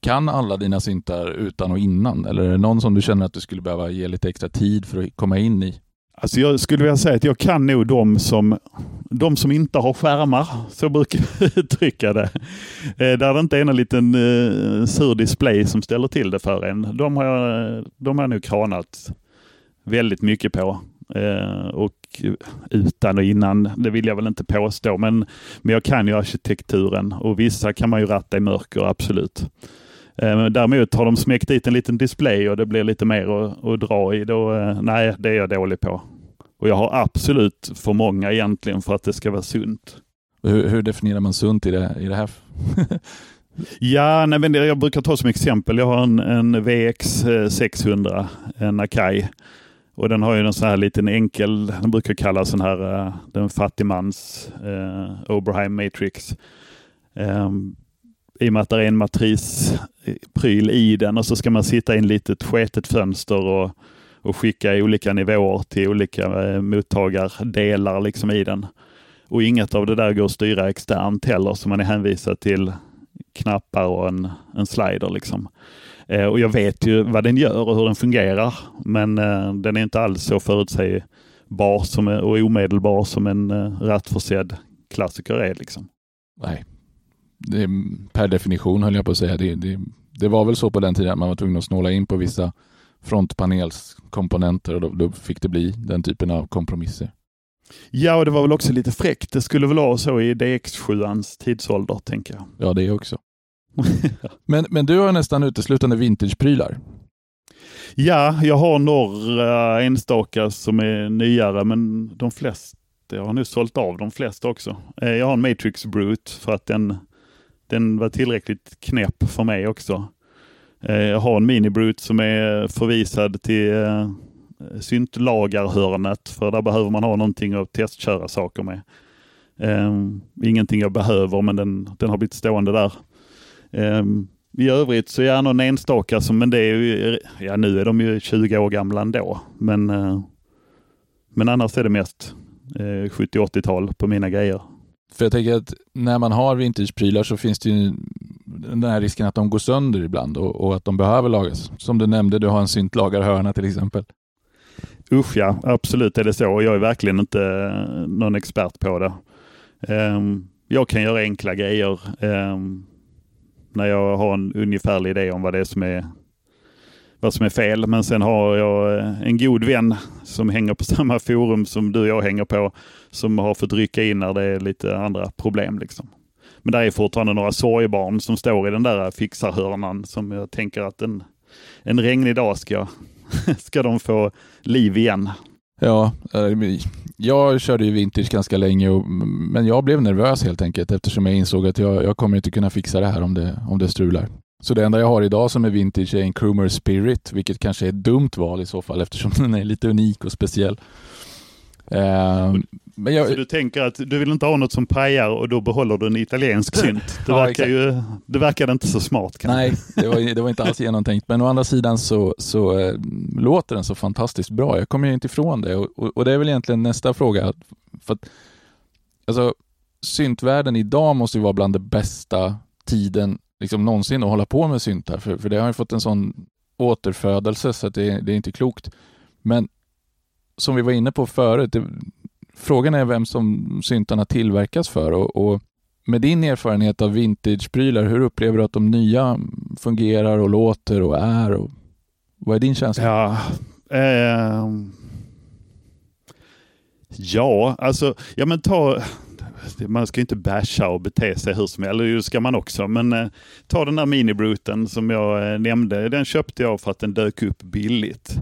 kan alla dina syntar utan och innan? Eller är det någon som du känner att du skulle behöva ge lite extra tid för att komma in i? Alltså jag skulle vilja säga att jag kan nog de som, de som inte har skärmar, så brukar jag <laughs> uttrycka det. Eh, där det inte är någon liten eh, sur display som ställer till det för en. De har jag, de har jag nog kranat väldigt mycket på. Eh, och utan och innan, det vill jag väl inte påstå, men, men jag kan ju arkitekturen och vissa kan man ju ratta i mörker, absolut. Eh, däremot har de smäckt dit en liten display och det blir lite mer att, att dra i. Då, eh, nej, det är jag dålig på. Och jag har absolut för många egentligen för att det ska vara sunt. Hur, hur definierar man sunt i det, i det här? <laughs> ja, nej, men jag brukar ta som exempel. Jag har en, en VX 600, en Akai. Och den har ju en sån här liten enkel, den brukar kallas den här, uh, den fattigmans uh, Oberheim Matrix. Um, i och med att det är en matrispryl i den och så ska man sitta i en litet sketet fönster och och skicka i olika nivåer till olika eh, mottagardelar liksom i den. Och inget av det där går att styra externt heller, så man är hänvisad till knappar och en, en slider. Liksom. Eh, och jag vet ju vad den gör och hur den fungerar, men eh, den är inte alls så förutsägbar som, och omedelbar som en eh, rattförsedd klassiker är. Liksom. Nej, det per definition höll jag på att säga. Det, det, det var väl så på den tiden att man var tvungen att snåla in på vissa frontpanelskomponenter och då, då fick det bli den typen av kompromisser. Ja, och det var väl också lite fräckt. Det skulle väl vara så i DX7ans tidsålder, tänker jag. Ja, det också. <laughs> men, men du har nästan uteslutande vintageprylar. Ja, jag har några enstaka som är nyare, men de flesta, jag har nu sålt av de flesta också. Eh, jag har en Matrix Brute för att den, den var tillräckligt knäpp för mig också. Eh, jag har en mini-brute som är förvisad till eh, syntlagarhörnet för där behöver man ha någonting att testköra saker med. Um, ingenting jag behöver men den, den har blivit stående där. Um, I övrigt så är jag någon enstaka, som, men det är ju, ja nu är de ju 20 år gamla ändå. Men, uh, men annars är det mest uh, 70-80-tal på mina grejer. För jag tänker att när man har vintageprylar så finns det ju den här risken att de går sönder ibland och, och att de behöver lagas. Som du nämnde, du har en syntlagarhörna till exempel. Usch ja, absolut är det så. Jag är verkligen inte eh, någon expert på det. Um, jag kan göra enkla grejer um, när jag har en ungefärlig idé om vad det är som är vad som är fel. Men sen har jag eh, en god vän som hänger på <laughs> samma forum som du och jag hänger på, som har fått rycka in när det är lite andra problem. Liksom. Men det är fortfarande några sorgebarn som står i den där fixarhörnan som jag tänker att en, en regnig dag ska, <laughs> ska de få liv igen. Ja, eh, jag körde ju vintage ganska länge, och, men jag blev nervös helt enkelt eftersom jag insåg att jag, jag kommer inte kunna fixa det här om det, om det strular. Så det enda jag har idag som är vintage är en Krumer Spirit, vilket kanske är ett dumt val i så fall eftersom <laughs> den är lite unik och speciell. Uh, men jag... Så du tänker att du vill inte ha något som pajar och då behåller du en italiensk synt? <laughs> Det, verkar ju, det verkar inte så smart. Kanske. Nej, det var, det var inte alls genomtänkt. Men å andra sidan så, så äh, låter den så fantastiskt bra. Jag kommer ju inte ifrån det. Och, och, och det är väl egentligen nästa fråga. För att, alltså, syntvärlden idag måste ju vara bland det bästa tiden liksom någonsin att hålla på med syntar. För, för det har ju fått en sån återfödelse så att det, det är inte klokt. Men som vi var inne på förut, det, frågan är vem som syntarna tillverkas för och, och med din erfarenhet av vintageprylar, hur upplever du att de nya fungerar och låter och är? Och, vad är din känsla? Ja, eh, ja alltså, ja men ta, man ska inte basha och bete sig hur som helst, eller det ska man också, men eh, ta den där minibruten som jag eh, nämnde, den köpte jag för att den dök upp billigt.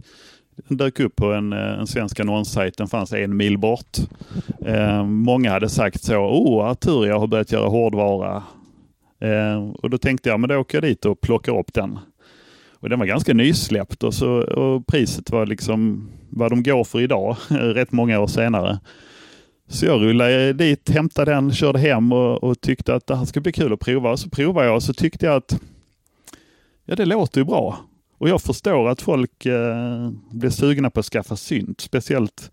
Den dök upp på en, eh, en svensk annonssajt, den fanns en mil bort. Eh, många hade sagt så, oh Arturia har börjat göra hårdvara. Eh, och då tänkte jag, men då åker jag dit och plockar upp den. Och den var ganska nysläppt och, så, och priset var liksom vad de går för idag, <laughs> rätt många år senare. Så jag rullade dit, hämtade den, körde hem och, och tyckte att det här ska bli kul att prova. Så provade jag och så tyckte jag att ja, det låter ju bra. Och jag förstår att folk eh, blir sugna på att skaffa synt. Speciellt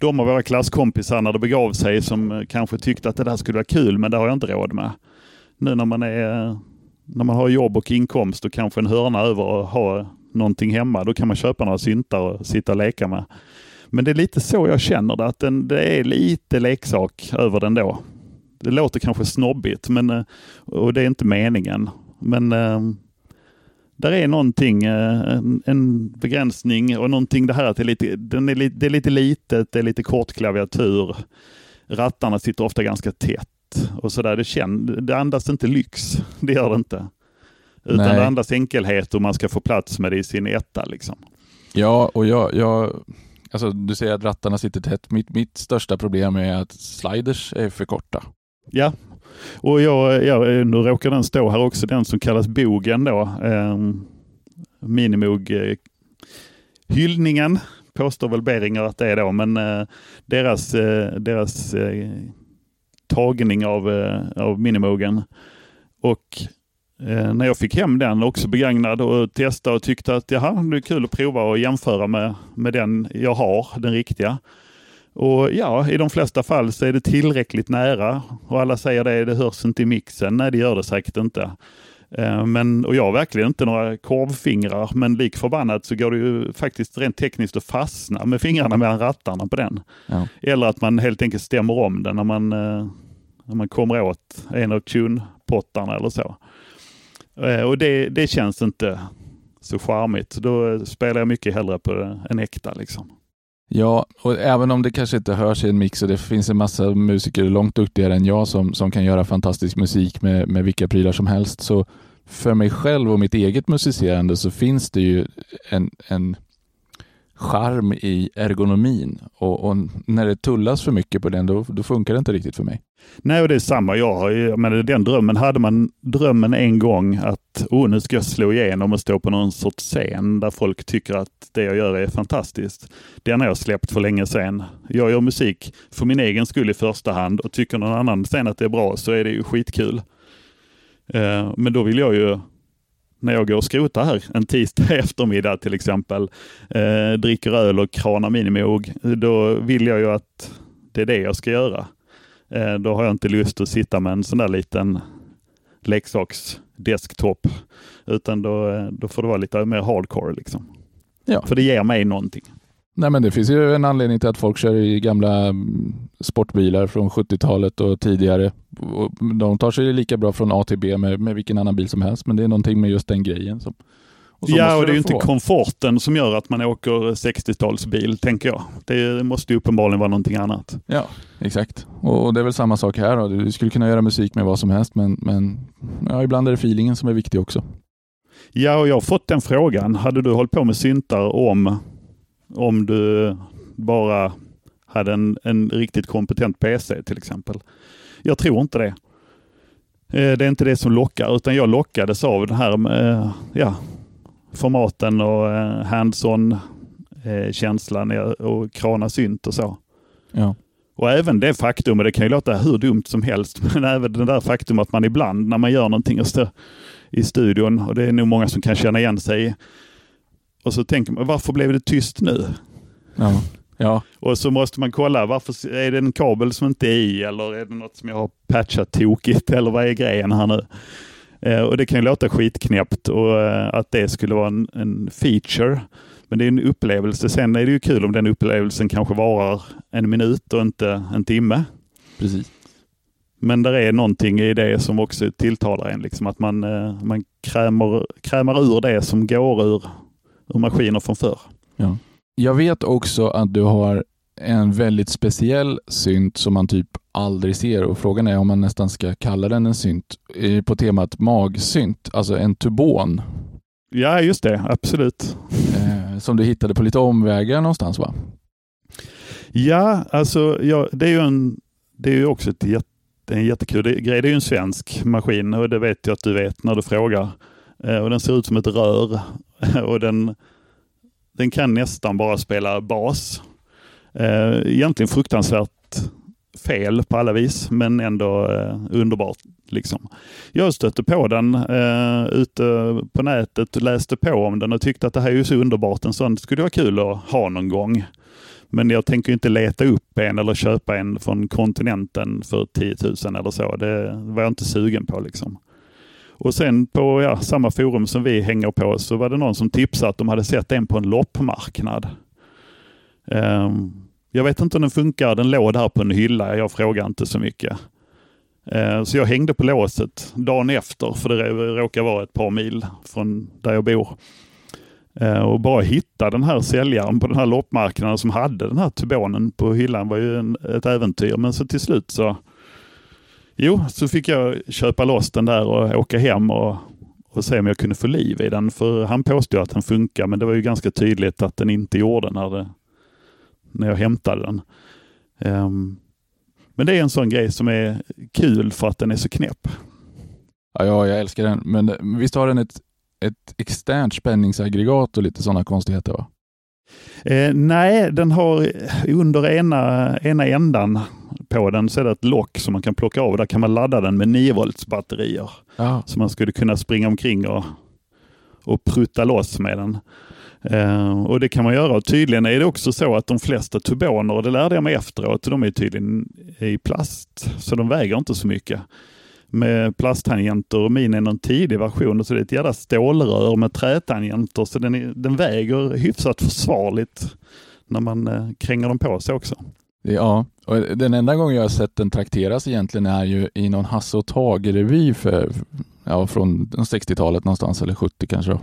de av våra klasskompisar när det begav sig som eh, kanske tyckte att det där skulle vara kul, men det har jag inte råd med. Nu när man, är, när man har jobb och inkomst och kanske en hörna över och ha någonting hemma, då kan man köpa några syntar och sitta och leka med. Men det är lite så jag känner det, att den, det är lite leksak över den då. Det låter kanske snobbigt, men, eh, och det är inte meningen. Men eh, där är någonting, eh, en, en, begränsning och någonting det här att det är lite, den är, det är lite litet, det är lite kort klaviatur. Rattarna sitter ofta ganska tätt och sådär. Det, det andas inte lyx, <laughs> det gör det inte. Utan Nej. det andas enkelhet och man ska få plats med det i sin etta. Liksom. Ja, och jag, jag alltså, du säger att rattarna sitter tätt. Mitt, mitt största problem är att sliders är för korta. Ja, och jag, jag, nu råkar den stå här också, den som kallas bogen då. Eh, Minimog eh, hyllningen påstår väl Beringer att det är då, men eh, deras, eh, deras eh, tagning av, eh, av Minimogen. Och när jag fick hem den också begagnad och testade och tyckte att jaha, det är kul att prova och jämföra med, med den jag har, den riktiga. Och ja, i de flesta fall så är det tillräckligt nära och alla säger det, det hörs inte i mixen. Nej, det gör det säkert inte. Eh, men, och jag har verkligen inte några korvfingrar, men lik förbannat så går det ju faktiskt rent tekniskt att fastna med fingrarna mellan rattarna på den. Ja. Eller att man helt enkelt stämmer om den när man, eh, när man kommer åt en av tune-pottarna eller så. Eh, och det, det känns inte så charmigt. Då spelar jag mycket hellre på en äkta. Liksom. Ja, och även om det kanske inte hörs i en mix och det finns en massa musiker långt duktigare än jag som, som kan göra fantastisk musik med, med vilka prylar som helst, så för mig själv och mitt eget musicerande så finns det ju en, en charm i ergonomin och, och, när det tullas för mycket på den då, då funkar det inte riktigt för mig. Nej, och det är samma. Jag har ju, men den drömmen, hade man drömmen en gång att oh, nu ska jag slå igenom och stå på någon sorts scen där folk tycker att det jag gör är fantastiskt. Den har jag släppt för länge sedan. Jag gör musik för min egen skull i första hand och tycker någon annan sen att det är bra så är det ju skitkul. Eh, men då vill jag ju när jag går och skrotar här en tisdag <laughs> eftermiddag till exempel, eh, dricker öl och kranar minimog, då vill jag ju att det är det jag ska göra. Eh, då har jag inte lust att sitta med en sån där liten leksaksdesktop, utan då, eh, då får det vara lite mer hardcore. Liksom. Ja. För det ger mig någonting. Nej, men det finns ju en anledning till att folk kör i gamla mm, sportbilar från 70-talet och tidigare. De tar sig lika bra från A till B med, med vilken annan bil som helst, men det är någonting med just den grejen. Som, och ja, och det är ju inte komforten som gör att man åker 60-talsbil, tänker jag. Det måste ju uppenbarligen vara någonting annat. Ja, exakt. Och det är väl samma sak här. Då. Du skulle kunna göra musik med vad som helst, men, men ja, ibland är det feelingen som är viktig också. Ja, och jag har fått den frågan. Hade du hållit på med syntar om om du bara hade en, en riktigt kompetent PC till exempel. Jag tror inte det. Eh, det är inte det som lockar, utan jag lockades av den här eh, ja, formaten och eh, hands-on känslan och krana synt och så. Ja. Och även det faktum, och det kan ju låta hur dumt som helst, <laughs> men även det där faktum att man ibland när man gör någonting och står i studion, och det är nog många som kan känna igen sig och så tänker man, varför blev det tyst nu? Ja. Ja. Och så måste man kolla, varför är det en kabel som inte är i eller är det något som jag har patchat tokigt <laughs> eller vad är grejen här nu? Eh, och Det kan ju låta skitknäppt och eh, att det skulle vara en, en feature. Men det är en upplevelse. Sen är det ju kul om den upplevelsen kanske varar en minut och inte en timme. Precis. Men det är någonting i det som också tilltalar en. Liksom att man, eh, man krämer, krämar ur det som går ur, ur maskiner från förr. Ja. Jag vet också att du har en väldigt speciell synt som man typ aldrig ser och frågan är om man nästan ska kalla den en synt eh, på temat magsynt, alltså en tubon. Ja, just det. Absolut. Eh, som du hittade på lite omvägar någonstans va? Ja, alltså ja, det är ju en, det är ju också ett jätte, en jättekul grej. Det är ju en svensk maskin och det vet jag att du vet när du frågar. Eh, och den ser ut som ett rör <laughs> och den, den kan nästan bara spela bas. Eh, egentligen fruktansvärt fel på alla vis, men ändå eh, underbart. Liksom. Jag stötte på den eh, ute på nätet, läste på om den och tyckte att det här är ju så underbart. En sån skulle vara kul att ha någon gång. Men jag tänker inte leta upp en eller köpa en från kontinenten för 10 000 eller så. Det var jag inte sugen på. liksom. Och sen på ja, samma forum som vi hänger på så var det någon som tipsade att de hade sett en på en loppmarknad. Um, jag vet inte om den funkar. Den låg där på en hylla. Jag frågar inte så mycket. Uh, så jag hängde på låset dagen efter, för det råkar vara ett par mil från där jag bor. Uh, och bara hitta den här säljaren på den här loppmarknaden som hade den här tubonen på hyllan var ju en, ett äventyr. Men så till slut så Jo, så fick jag köpa loss den där och åka hem och, och se om jag kunde få liv i den. För han påstod att den funkar, men det var ju ganska tydligt att den inte gjorde när, det, när jag hämtade den. Um, men det är en sån grej som är kul för att den är så knäpp. Ja, ja jag älskar den. Men visst har den ett, ett externt spänningsaggregat och lite sådana konstigheter? va? Eh, nej, den har under ena, ena ändan på den så är det ett lock som man kan plocka av. Där kan man ladda den med 9 volts batterier. Ja. Så man skulle kunna springa omkring och, och prutta loss med den. Uh, och det kan man göra. Och tydligen är det också så att de flesta tuboner, och det lärde jag mig efteråt, de är tydligen i plast. Så de väger inte så mycket. Med plasttangenter och min är någon tidig version, så det är ett jävla stålrör med trätangenter. Så den, är, den väger hyfsat försvarligt när man uh, kränger dem på sig också. Ja, och den enda gången jag har sett den trakteras egentligen är ju i någon Hasse och Tage-revy ja, från 60-talet någonstans, eller 70 kanske.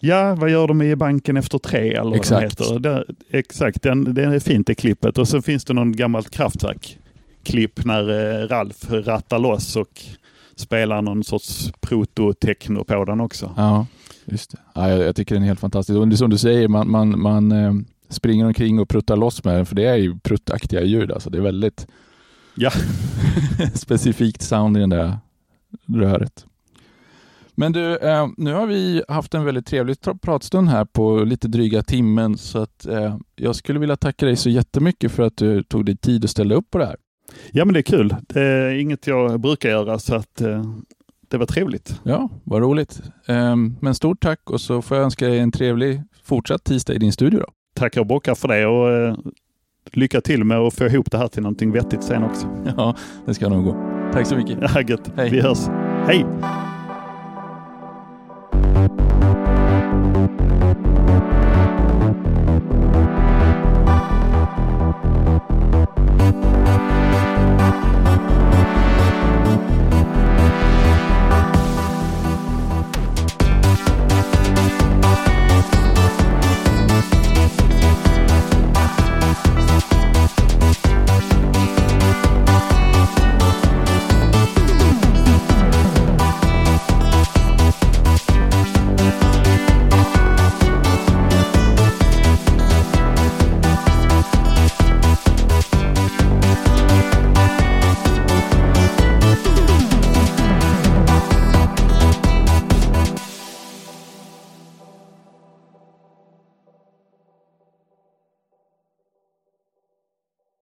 Ja, vad gör de i banken efter tre eller exakt. vad heter. Det, exakt, den, det är fint det klippet. Och så finns det någon gammalt kraftverk-klipp när eh, Ralf rattar loss och spelar någon sorts proto-techno på den också. Ja, just det. Ja, jag, jag tycker den är helt fantastisk. Och som du säger, man, man, man eh, springer omkring och pruttar loss med den, för det är ju pruttaktiga ljud. Alltså. Det är väldigt ja. <laughs> specifikt sound i den där röret. Men du, eh, nu har vi haft en väldigt trevlig pratstund här på lite dryga timmen, så att eh, jag skulle vilja tacka dig så jättemycket för att du tog dig tid och ställde upp på det här. Ja, men det är kul. Det är inget jag brukar göra, så att eh, det var trevligt. Ja, vad roligt. Eh, men stort tack och så får jag önska dig en trevlig fortsatt tisdag i din studio. Då tackar och bockar för det och eh, lycka till med att få ihop det här till någonting vettigt sen också. Ja, det ska nog gå. Tack så mycket. Ja, gött. Hej. Vi hörs. Hej!